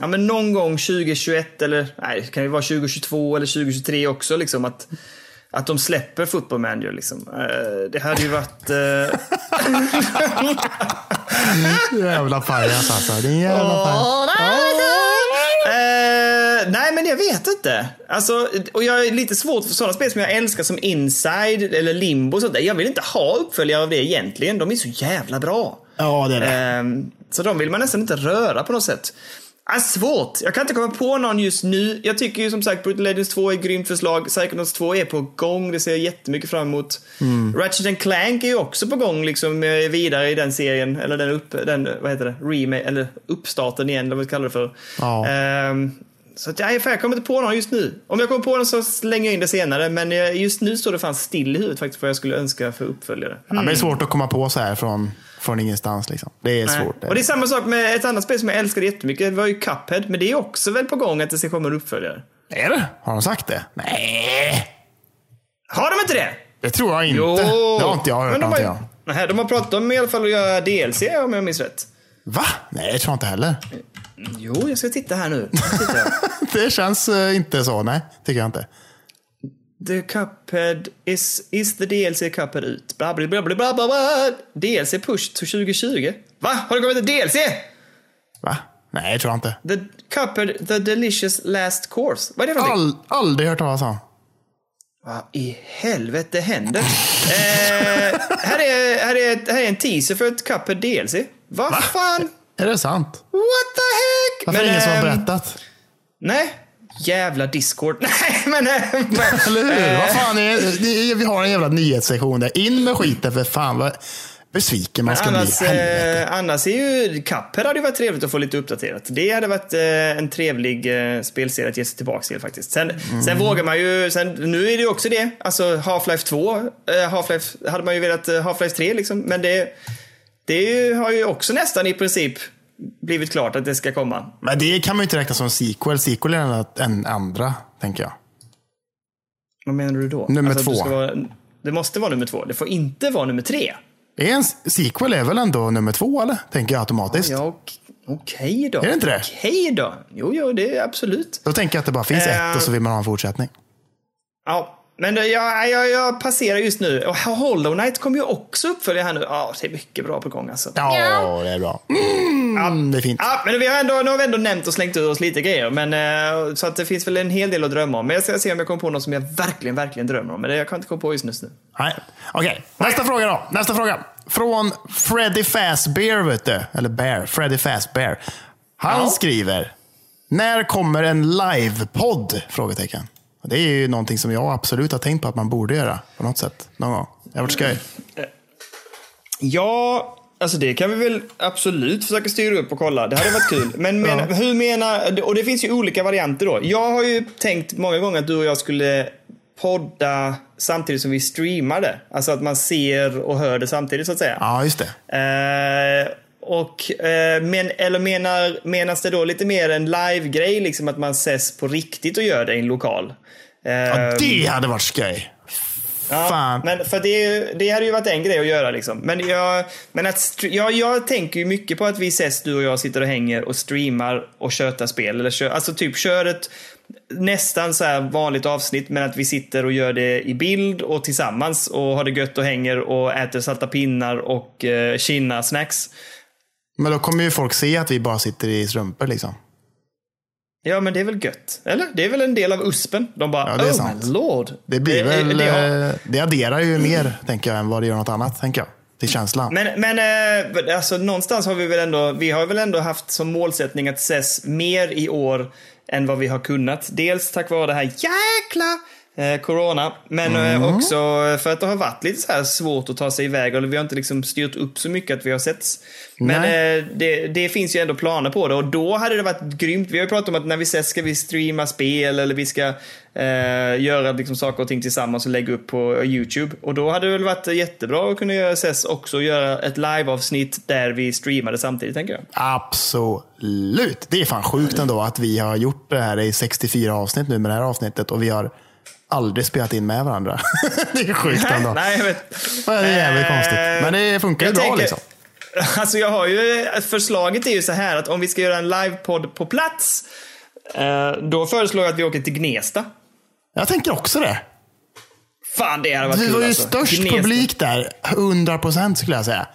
Speaker 1: ja men någon gång 2021 eller, nej det kan ju vara 2022 eller 2023 också liksom att, att de släpper Football Manager liksom. Eh, det hade ju varit, eh,
Speaker 2: Jävla pajas alltså. En jävla pajas.
Speaker 1: Eh, nej, men jag vet inte. Alltså, och jag är lite svårt för sådana spel som jag älskar som Inside eller Limbo. och sånt där. Jag vill inte ha uppföljare av det egentligen. De är så jävla bra.
Speaker 2: Ja, det är det.
Speaker 1: Ehm, så de vill man nästan inte röra på något sätt. Ah, svårt. Jag kan inte komma på någon just nu. Jag tycker ju som sagt Brutal Legends 2 är ett grymt förslag. Psychonauts 2 är på gång. Det ser jag jättemycket fram emot.
Speaker 2: Mm.
Speaker 1: Ratchet and Clank är ju också på gång liksom eh, vidare i den serien. Eller den, upp, den vad heter det? Remake, eller uppstarten igen, eller vad vi kallar det för.
Speaker 2: Ja.
Speaker 1: Ehm, så att, fan, jag kommer inte på någon just nu. Om jag kommer på någon så slänger jag in det senare. Men eh, just nu står det fan still i huvudet faktiskt vad jag skulle önska för uppföljare.
Speaker 2: Ja, men det är svårt att komma på så här från, från ingenstans. Liksom. Det är
Speaker 1: Nej.
Speaker 2: svårt.
Speaker 1: Och det är samma sak med ett annat spel som jag älskade jättemycket. Det var ju Cuphead. Men det är också väl på gång att det ska komma en uppföljare.
Speaker 2: Är det? Har de sagt det? Nej,
Speaker 1: Har de inte det?
Speaker 2: det tror jag inte.
Speaker 1: Jo!
Speaker 2: Det har inte jag hört.
Speaker 1: Men de, har,
Speaker 2: jag.
Speaker 1: nej, de har pratat om i alla fall att göra DLC om jag minns rätt.
Speaker 2: Va? Nej, det tror jag inte heller.
Speaker 1: Jo, jag ska titta här nu. Jag tittar.
Speaker 2: Det känns eh, inte så. Nej, tycker jag inte.
Speaker 1: The Cuphead is, is the DLC Cuphead ut. Bla, bla, bla, bla, bla, bla, bla. DLC pushed till 2020. Va? Har det kommit en DLC?
Speaker 2: Va? Nej, det tror jag inte.
Speaker 1: The Cuphead, the delicious last course. Vad är det för?
Speaker 2: All, aldrig hört talas om.
Speaker 1: Vad i helvete händer? eh, här, är, här, är, här är en teaser för ett Cuphead DLC. Vad fan?
Speaker 2: Är det sant?
Speaker 1: What the heck?
Speaker 2: Varför är det ingen som har
Speaker 1: ehm,
Speaker 2: berättat?
Speaker 1: Nej. Jävla Discord. Nej, men... eh,
Speaker 2: Eller hur?
Speaker 1: eh,
Speaker 2: Vad fan är det? Vi har en jävla nyhetssektion där. In med skiten för fan vad besviken man ska
Speaker 1: Annars,
Speaker 2: bli. Helvete.
Speaker 1: eh, annars är ju Cuphead hade ju varit trevligt att få lite uppdaterat. Det hade varit eh, en trevlig eh, spelserie att ge sig tillbaka till faktiskt. Sen,
Speaker 2: Mm.
Speaker 1: sen vågar man ju, sen, nu är det ju också det. Alltså Half-Life 2, eh, Half-Life, hade man ju velat eh, Half-Life 3 liksom. Men det, det har ju också nästan i princip blivit klart att det ska komma.
Speaker 2: Men det kan man ju inte räkna som sequel. Sequel är en andra, tänker jag.
Speaker 1: Vad menar du då?
Speaker 2: Nummer
Speaker 1: du
Speaker 2: två.
Speaker 1: Vara, det måste vara nummer två. Det får inte vara nummer tre.
Speaker 2: En sequel är väl ändå nummer två, eller? Tänker jag automatiskt.
Speaker 1: Ja, ok- okej då.
Speaker 2: Är det inte det?
Speaker 1: Okej då. Jo, jo, det är absolut.
Speaker 2: Då tänker jag att det bara finns
Speaker 1: Eh.
Speaker 2: ett och så vill man ha en fortsättning.
Speaker 1: Ja, men det- jag, jag, jag passerar just nu. Och Hollow Knight kommer ju också uppfölja här nu. Ja, det är mycket bra på gång alltså.
Speaker 2: Ja, det är bra. Mm, det är fint.
Speaker 1: Ja, men vi har ändå, nu har vi ändå nämnt och slängt ur oss lite grejer. Men, eh, så att det finns väl en hel del att drömma om. Men jag ska se om jag kommer på något som jag verkligen, verkligen drömmer om. Men det jag kan inte komma på just nu.
Speaker 2: Nej. Okej, nästa fråga då. Nästa fråga. Från Freddy Fazbear, vet du. Eller Bear. Freddy Fazbear. Han
Speaker 1: Ja.
Speaker 2: skriver. När kommer en livepodd? Frågetecken. Det är ju någonting som jag absolut har tänkt på att man borde göra på något sätt. Någon gång. Det har varit skoj.
Speaker 1: Ja, Alltså det kan vi väl absolut försöka styra upp och kolla. Det hade varit kul. Men, men
Speaker 2: Ja.
Speaker 1: hur menar... Och det finns ju olika varianter då. Jag har ju tänkt många gånger att du och jag skulle podda samtidigt som vi streamade. Alltså att man ser och hör det samtidigt så att säga.
Speaker 2: Ja, just det.
Speaker 1: Eh, och, eh, men, eller menar, menas det då lite mer en live-grej, liksom att man ses på riktigt och gör det i en lokal? Eh,
Speaker 2: Ja, det hade varit skoj.
Speaker 1: Ja,
Speaker 2: Fan.
Speaker 1: Men för det, det hade ju varit en grej att göra liksom. Men, jag, men att, jag, jag tänker ju mycket på att vi ses, du och jag sitter och hänger och streamar och tjötar spel. Eller kör, alltså typ kör ett nästan så här vanligt avsnitt men att vi sitter och gör det i bild och tillsammans och har det gött och hänger och äter salta pinnar och uh, kina snacks.
Speaker 2: Men då kommer ju folk se att vi bara sitter i strumpor liksom.
Speaker 1: Ja men det är väl gött? Eller? Det är väl en del av USPen? De bara,
Speaker 2: Ja, det är
Speaker 1: oh
Speaker 2: sant.
Speaker 1: my lord.
Speaker 2: Det blir
Speaker 1: Det-
Speaker 2: väl,
Speaker 1: det har-
Speaker 2: eh, det adderar ju mer, tänker jag, än vad det gör något annat, tänker jag. Till känslan.
Speaker 1: Men, men eh, alltså, någonstans har vi väl ändå, vi har väl ändå haft som målsättning att ses mer i år än vad vi har kunnat. Dels tack vare det här jäkla corona, men
Speaker 2: Mm.
Speaker 1: eh, också för att det har varit lite så här svårt att ta sig iväg. Eller vi har inte liksom styrt upp så mycket att vi har setts. Men eh, det, det finns ju ändå planer på det och då hade det varit grymt. Vi har ju pratat om att när vi ses ska vi streama spel eller vi ska eh, göra liksom saker och ting tillsammans och lägga upp på YouTube. Och då hade det väl varit jättebra att kunna göra ses också och göra ett liveavsnitt där vi streamade samtidigt tänker jag.
Speaker 2: Absolut. Det är fan sjukt ändå att vi har gjort det här i 64 avsnitt nu med det här avsnittet och vi har aldrig spelat in med varandra. det är sjukt ändå.
Speaker 1: Nej, jag vet.
Speaker 2: Det är jävligt
Speaker 1: Eh,
Speaker 2: konstigt. Men det funkar ju bra
Speaker 1: tänker-
Speaker 2: liksom.
Speaker 1: Alltså jag har ju, förslaget är ju så här att om vi ska göra en livepodd på plats, eh, då föreslår jag att vi åker till Gnesta.
Speaker 2: Jag tänker också det.
Speaker 1: Fan det hade varit
Speaker 2: Vi
Speaker 1: kul
Speaker 2: var ju
Speaker 1: alltså.
Speaker 2: störst
Speaker 1: Gnesta.
Speaker 2: publik där. 100 procent skulle jag säga.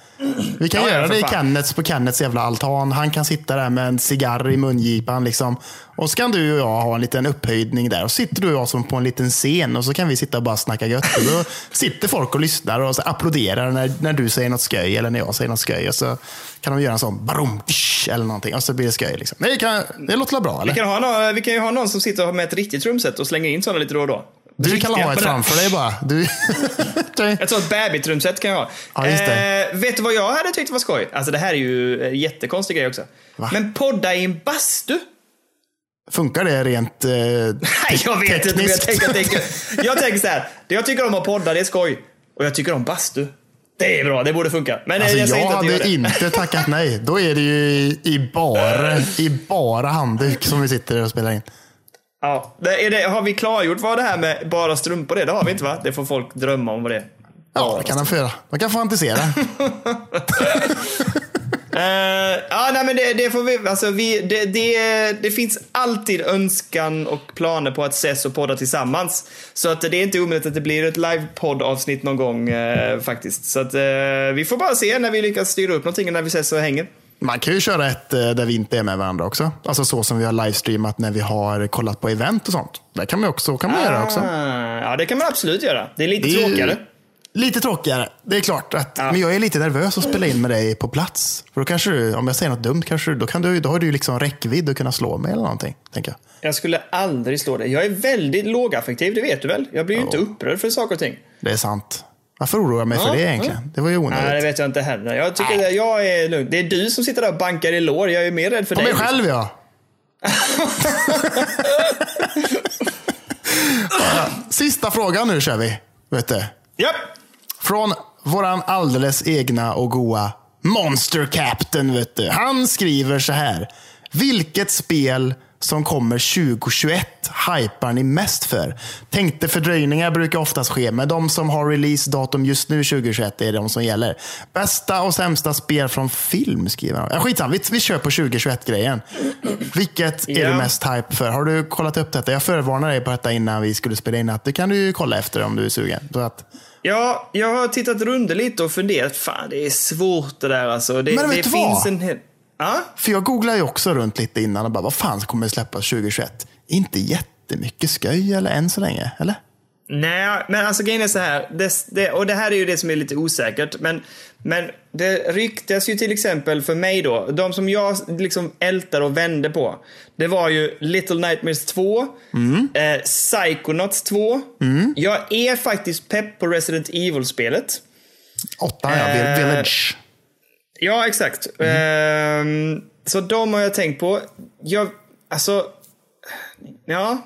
Speaker 2: Vi kan
Speaker 1: Ja,
Speaker 2: göra det i. Kennets, på Kennets jävla altan. Han kan sitta där med en cigarr i mungipan. Liksom. Och så kan du och jag ha en liten upphöjdning där. Och sitter du och jag som på en liten scen och så kan vi sitta och bara snacka gött. Och då sitter folk och lyssnar och så applåderar när, när du säger något sköj eller när jag säger något sköj. Och så kan de göra en sån tsch, eller någonting. Och så blir det sköj. Liksom. Det, kan, det låter bra eller?
Speaker 1: Vi kan, ha någon, vi kan ju ha någon som sitter med ett riktigt trumset och slänger in sådana lite då och då.
Speaker 2: Du kan ha ett framför dig bara. Du...
Speaker 1: Ett sånt bebis-trumset kan jag ha.
Speaker 2: Ja.
Speaker 1: Eh, vet du vad jag hade tyckt var skoj? Alltså det här är ju en jättekonstig grej också.
Speaker 2: Va?
Speaker 1: Men podda i en bastu?
Speaker 2: Funkar det rent eh,
Speaker 1: Nej, jag vet inte. Men jag,
Speaker 2: tekniskt?
Speaker 1: tänker, jag, tänker, jag tänker så här. Det jag tycker om att podda, det är skoj. Och jag tycker om bastu. Det är bra, det borde funka. Men eh,
Speaker 2: Alltså,
Speaker 1: jag
Speaker 2: jag
Speaker 1: inte
Speaker 2: hade
Speaker 1: det.
Speaker 2: inte tackat nej. Då är det ju i, i, bara, i bara handduk som vi sitter och spelar in.
Speaker 1: Ja, det är det, har vi klargjort vad det här med bara strumpor är? Det har vi inte va? Det får folk drömma om vad det är.
Speaker 2: Ja, det kan de få göra. De kan fantisera.
Speaker 1: Eh, ja, nej men det, det får vi, alltså vi, det, det, det finns alltid önskan och planer på att ses och podda tillsammans. Så att det är inte omöjligt att det blir ett live-podd-avsnitt någon gång eh, faktiskt. Så att eh, vi får bara se när vi lyckas styra upp någonting och när vi ses och hänger.
Speaker 2: Man kan ju köra ett eh, där vi inte är med varandra också. Alltså så som vi har livestreamat när vi har kollat på event och sånt. Det kan man också, kan man göra också.
Speaker 1: Ah, ja, det kan man absolut göra. Det är lite
Speaker 2: Det är
Speaker 1: tråkigare.
Speaker 2: Lite tråkigare. Det är klart. Att,
Speaker 1: Ja.
Speaker 2: Men jag är lite nervös att spela in med dig på plats. För då kanske du, om jag säger något dumt, kanske, då, kan du, då har du liksom räckvidd att kunna slå mig eller någonting. Tänker jag.
Speaker 1: Jag skulle aldrig slå dig. Jag är väldigt lågaffektiv, det vet du väl? Jag blir ju inte upprörd för saker och ting.
Speaker 2: Det är sant. Varför oroar jag mig för
Speaker 1: Ja,
Speaker 2: det egentligen? Det var ju
Speaker 1: Nej, det
Speaker 2: onödigt.
Speaker 1: vet jag inte heller. Jag tycker det, jag är lugn. Det är du som sitter där och bankar i lår. Jag är mer rädd för
Speaker 2: På
Speaker 1: dig.
Speaker 2: mig själv ja. Sista frågan nu kör vi. Vet du.
Speaker 1: Ja.
Speaker 2: Från våran alldeles egna och goa Monster Captain. Vet du. Han skriver så här. Vilket spel som kommer 2021 hypar ni mest för? Tänkte fördröjningar brukar oftast ske, men de som har releasedatum just nu 2021 är de som gäller. Bästa och sämsta spel från film skriver han. Ja, skitsamma, vi, vi kör på 2021-grejen. Vilket är
Speaker 1: Ja.
Speaker 2: du mest hype för? Har du kollat upp detta? Jag förvarnade dig på detta innan vi skulle spela in. Att det kan du ju kolla efter om du är sugen. Så att,
Speaker 1: Ja, jag har tittat runt lite och funderat. Fan, det är svårt det där alltså. Det,
Speaker 2: Men vet
Speaker 1: det
Speaker 2: du
Speaker 1: finns
Speaker 2: vad?
Speaker 1: en hel... Ja?
Speaker 2: För jag googlade ju också runt lite innan och bara, vad fan kommer släppas 2021? Inte jättemycket sköj eller än så länge, eller?
Speaker 1: Nej, men alltså grejen är så här. Det, det, och det här är ju det som är lite osäkert. Men, men det ryktas ju till exempel för mig då. De som jag liksom ältar och vände på. Det var ju Little Nightmares 2. Eh, Psychonauts 2. Jag är faktiskt pepp på Resident Evil-spelet.
Speaker 2: Åtta, ja.
Speaker 1: Eh,
Speaker 2: Village.
Speaker 1: Ja, exakt. Ehm, så de har jag tänkt på. Jag, alltså, ja.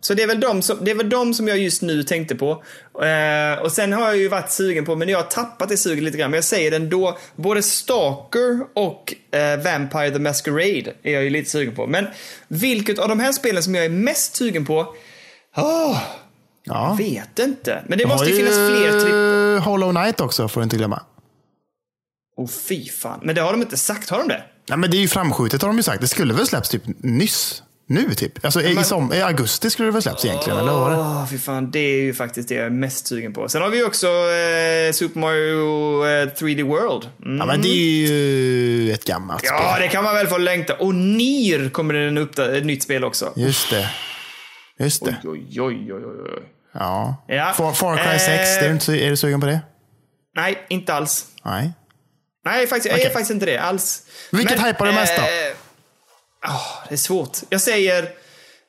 Speaker 1: Så det är, väl de som, det är väl de som jag just nu tänkte på. Eh, och sen har jag ju varit sugen på, men jag har tappat det suget lite grann. Men jag säger det ändå, både Stalker och eh, Vampire the Masquerade är jag ju lite sugen på. Men vilket av de här spelen som jag är mest sugen på? Åh,
Speaker 2: Ja.
Speaker 1: vet inte. Men det
Speaker 2: De
Speaker 1: måste
Speaker 2: har
Speaker 1: ju finnas fler tripp...
Speaker 2: Hollow Knight också, får du inte glömma.
Speaker 1: Åh fy fan. Men det har de inte sagt, har de det?
Speaker 2: Ja, men det är ju framskjutet har de ju sagt. Det skulle väl släpps typ nyss. Nu typ. Alltså i, som, i augusti skulle det väl släpps egentligen, eller vad var det?
Speaker 1: Fy fan. Det är ju faktiskt det jag är mest sugen på. Sen har vi också eh, Super Mario eh, 3D World. Mm.
Speaker 2: Ja, men det är ju ett gammalt
Speaker 1: Ja,
Speaker 2: spel.
Speaker 1: det kan man väl få längta. Och Nier kommer det en uppda- ett nytt spel också.
Speaker 2: Just det. Just det.
Speaker 1: Oj, oj, oj, oj, oj.
Speaker 2: Ja.
Speaker 1: Ja.
Speaker 2: Far, Far Cry
Speaker 1: Eh.
Speaker 2: 6, det är, du inte, är du sugen på det?
Speaker 1: Nej, inte alls.
Speaker 2: Nej.
Speaker 1: Nej, faktiskt, jag är faktiskt inte det alls.
Speaker 2: Vilket hypar du mest då?
Speaker 1: eh, åh, det är svårt. Jag säger...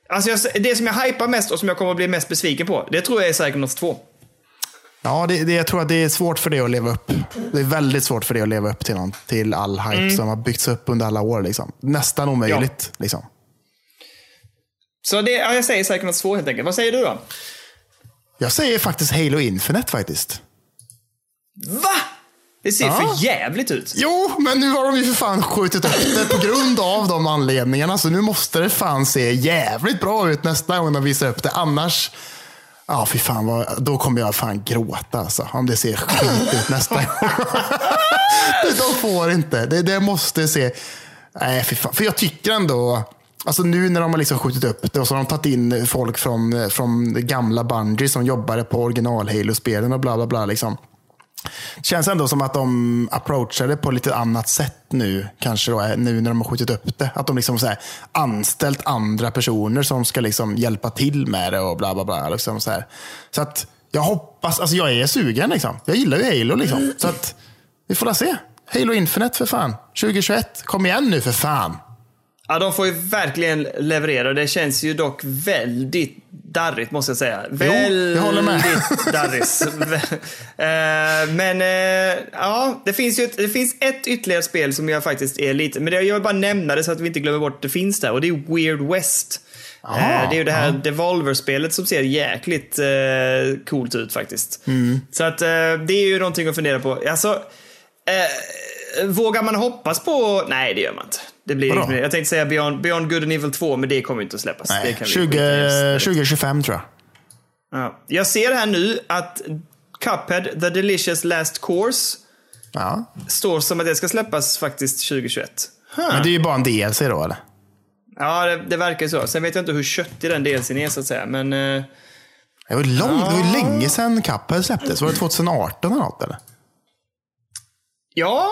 Speaker 1: Alltså jag, det som jag hypar mest och som jag kommer att bli mest besviken på, det tror jag är Psychonauts 2.
Speaker 2: Ja, det, det, jag tror att det är svårt för det att leva upp. Det är väldigt svårt för det att leva upp till, någon, till all hype
Speaker 1: Mm.
Speaker 2: som har byggts upp under alla år. Liksom. Nästan omöjligt. Liksom.
Speaker 1: Så det, ja, jag säger Psychonauts 2 helt enkelt. Vad säger du då?
Speaker 2: Jag säger faktiskt Halo Infinite faktiskt.
Speaker 1: Va? Det ser
Speaker 2: Ja.
Speaker 1: för jävligt ut.
Speaker 2: Jo, men nu har de ju för fan skjutit upp det på grund av de anledningarna. Så nu måste det fan se jävligt bra ut nästa gång de visar upp det. Annars, ja fy fan, vad, då kommer jag fan gråta alltså. Om det ser skit ut nästa gång. de får inte. Det, det måste se... Nej, fy fan. För jag tycker ändå... Alltså nu när de har liksom skjutit upp det och så har de tagit in folk från, från det gamla Bungie som jobbade på original Halo-spelen och bla bla bla. Liksom. Det känns ändå som att de approachar det på lite annat sätt nu. Kanske då, nu när de har skjutit upp det. Att de liksom så här, anställt andra personer som ska liksom hjälpa till med det och bla bla bla. Liksom så, här. så att jag hoppas, alltså jag är sugen liksom. Jag gillar ju Halo liksom. Så att vi får se. Halo Infinite för fan. 2021. Kom igen nu för fan.
Speaker 1: Ja, de får ju verkligen leverera. Det känns ju dock väldigt darrigt måste jag säga.
Speaker 2: jag håller med.
Speaker 1: Väldigt darrigt. Eh, men eh, ja, det finns ju ett, det finns ett ytterligare spel som jag faktiskt är lite, men jag vill bara nämna det så att vi inte glömmer bort att det finns där och det är Weird West.
Speaker 2: Aha,
Speaker 1: Eh, det är ju det här Devolver-spelet som ser jäkligt eh, coolt ut faktiskt.
Speaker 2: Mm.
Speaker 1: Så att eh, det är ju någonting att fundera på. Alltså, eh, vågar man hoppas på? Nej, det gör man inte. Det blir mer. Jag tänkte säga Beyond, Beyond Good and Evil 2, men det kommer inte att släppas.
Speaker 2: Nej,
Speaker 1: kan vi
Speaker 2: 20,
Speaker 1: skita i.
Speaker 2: 2025 tror jag.
Speaker 1: Ja. Jag ser här nu att Cuphead, The Delicious Last Course,
Speaker 2: Ja.
Speaker 1: står som att det ska släppas faktiskt 2021. Huh.
Speaker 2: Men det är ju bara en DLC då eller?
Speaker 1: Ja, det, det verkar ju så. Sen vet jag inte hur köttig den DLCn är så att säga, men... eh,
Speaker 2: Det var, lång, det var länge sedan Cuphead släpptes. Var det 2018 eller något? Eller?
Speaker 1: ja,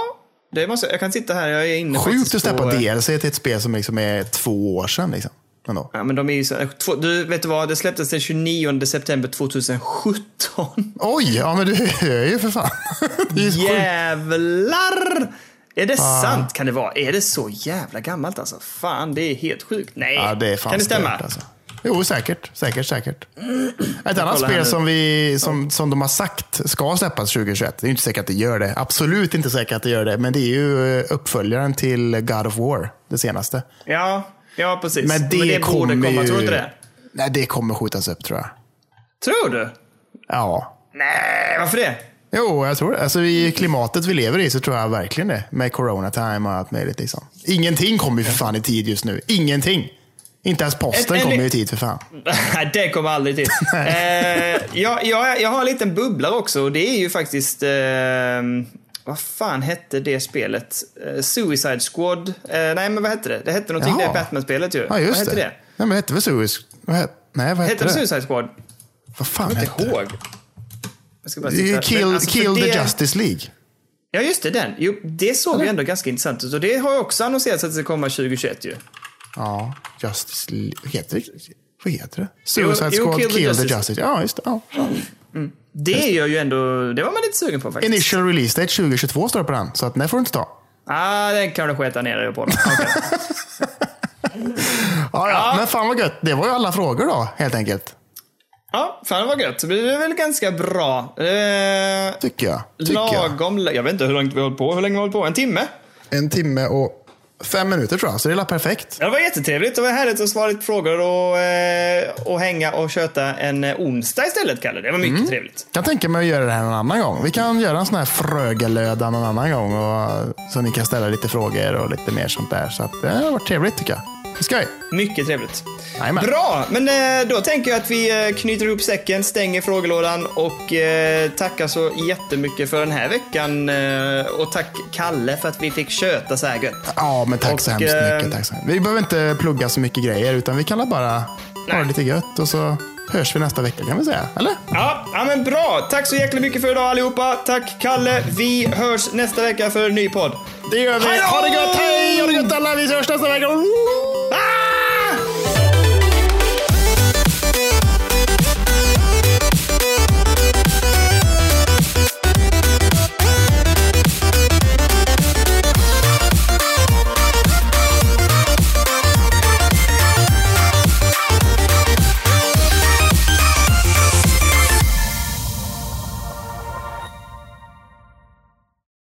Speaker 1: det måste, jag kan sitta här. Jag är inne
Speaker 2: Sjukt att släppa
Speaker 1: på,
Speaker 2: DLC till ett spel som liksom är två år sedan. Liksom. Ändå.
Speaker 1: Ja, men de är ju så, två, du, vet du vad? Det släpptes den 29 september 2017.
Speaker 2: Oj, ja men du hör ju för fan. Det är.
Speaker 1: Jävlar! Är det sant? Kan det vara? Är det så jävla gammalt alltså? Fan, det är helt sjukt. Nej,
Speaker 2: Ja, det är fan
Speaker 1: kan det stämma?
Speaker 2: stört, Alltså. Jo, säkert. Säkert, säkert. Ett annat spel som, vi, som, som de har sagt ska släppas 2021. Det är inte säkert att det gör det. Absolut inte säkert att det gör det. Men det är ju eh, uppföljaren till God of War, det senaste.
Speaker 1: Ja, ja precis.
Speaker 2: Men det,
Speaker 1: borde
Speaker 2: kommer
Speaker 1: komma,
Speaker 2: ju...
Speaker 1: tror du inte det?
Speaker 2: Nej, det kommer skjutas upp tror jag.
Speaker 1: Tror du?
Speaker 2: Ja.
Speaker 1: Nej, varför det?
Speaker 2: Jo, jag tror det. Alltså, I klimatet vi lever i så tror jag verkligen det. Med corona time och allt möjligt. Liksom. Ingenting kommer ju för fan i tid just nu. Ingenting. Inte ens posten
Speaker 1: En- en-
Speaker 2: kommer i tid för fan.
Speaker 1: Nej, det kommer aldrig till. eh, jag, jag, jag har en liten bubblare också och det är ju faktiskt... Eh, vad fan hette det spelet? Eh, Suicide Squad? Eh, nej, men vad hette det? Det hette någonting,
Speaker 2: Jaha.
Speaker 1: det Batman-spelet ju.
Speaker 2: Ja,
Speaker 1: vad
Speaker 2: just
Speaker 1: hette
Speaker 2: det.
Speaker 1: det?
Speaker 2: Nej, men det hette väl Suicide... vad Nej, vad hette
Speaker 1: Hette det
Speaker 2: det?
Speaker 1: Suicide Squad?
Speaker 2: Vad fan
Speaker 1: Jag kommer
Speaker 2: hette
Speaker 1: inte
Speaker 2: det?
Speaker 1: ihåg. Jag ska bara
Speaker 2: Det är ju
Speaker 1: titta.
Speaker 2: Kill,
Speaker 1: Men alltså,
Speaker 2: kill the
Speaker 1: det-
Speaker 2: Justice League.
Speaker 1: Ja, just det. Den. Jo, det såg ju ändå ganska intressant ut. Och det har ju också annonserats att det ska komma 2021 ju.
Speaker 2: Ja, Justice League. Heter det? Vad heter det? Suicide
Speaker 1: jo,
Speaker 2: Squad,
Speaker 1: Kill
Speaker 2: Kill,
Speaker 1: Justice.
Speaker 2: the Justice. Ja, just det. Ja.
Speaker 1: Det gör ju ändå... Det var man lite sugen på faktiskt.
Speaker 2: Initial release date 2022 står det på den. Så att den får du inte ta.
Speaker 1: ah, den kan du sketa ner dig på. Okej.
Speaker 2: Ja, ja. Men fan vad gött. Det var ju alla frågor då, helt enkelt.
Speaker 1: Ja, fan vad gött. Det blir väl ganska bra. Eh,
Speaker 2: Tycker jag. Tycker jag.
Speaker 1: lagom, jag vet inte hur långt vi har hållit på. Hur länge har vi hållit på? En timme?
Speaker 2: En timme och fem minuter tror jag, så det är perfekt.
Speaker 1: Ja, det var jättetrevligt. Det var härligt att svara lite frågor och, eh, och hänga och köta en eh, onsdag istället, Kalle. Det var mycket
Speaker 2: Mm.
Speaker 1: trevligt.
Speaker 2: kan tänka mig att göra det här någon annan gång. Vi kan göra en sån här frögelöda någon annan gång. Och, så ni kan ställa lite frågor och lite mer sånt där. Så att, det har varit trevligt tycker jag. Vi.
Speaker 1: Mycket trevligt.
Speaker 2: Jajamän.
Speaker 1: Bra, men eh, då tänker jag att vi eh, knyter ihop säcken, stänger frågelådan och eh, tackar så jättemycket för den här veckan. Och tack Kalle för att vi fick köta så här gött.
Speaker 2: Ja, men tack så
Speaker 1: Och,
Speaker 2: hemskt
Speaker 1: eh,
Speaker 2: mycket. Tack så hemskt. Vi behöver inte plugga så mycket grejer, utan vi kan bara ha det lite gött och så hörs vi nästa vecka kan vi säga. Eller?
Speaker 1: Ja, ja, men bra. Tack så jäkla mycket för idag allihopa. Tack Kalle. Vi hörs nästa vecka för en ny podd.
Speaker 2: Det gör vi.
Speaker 1: Då!
Speaker 2: Ha det gött. Hej! Ha det gött alla. Vi hörs nästa vecka.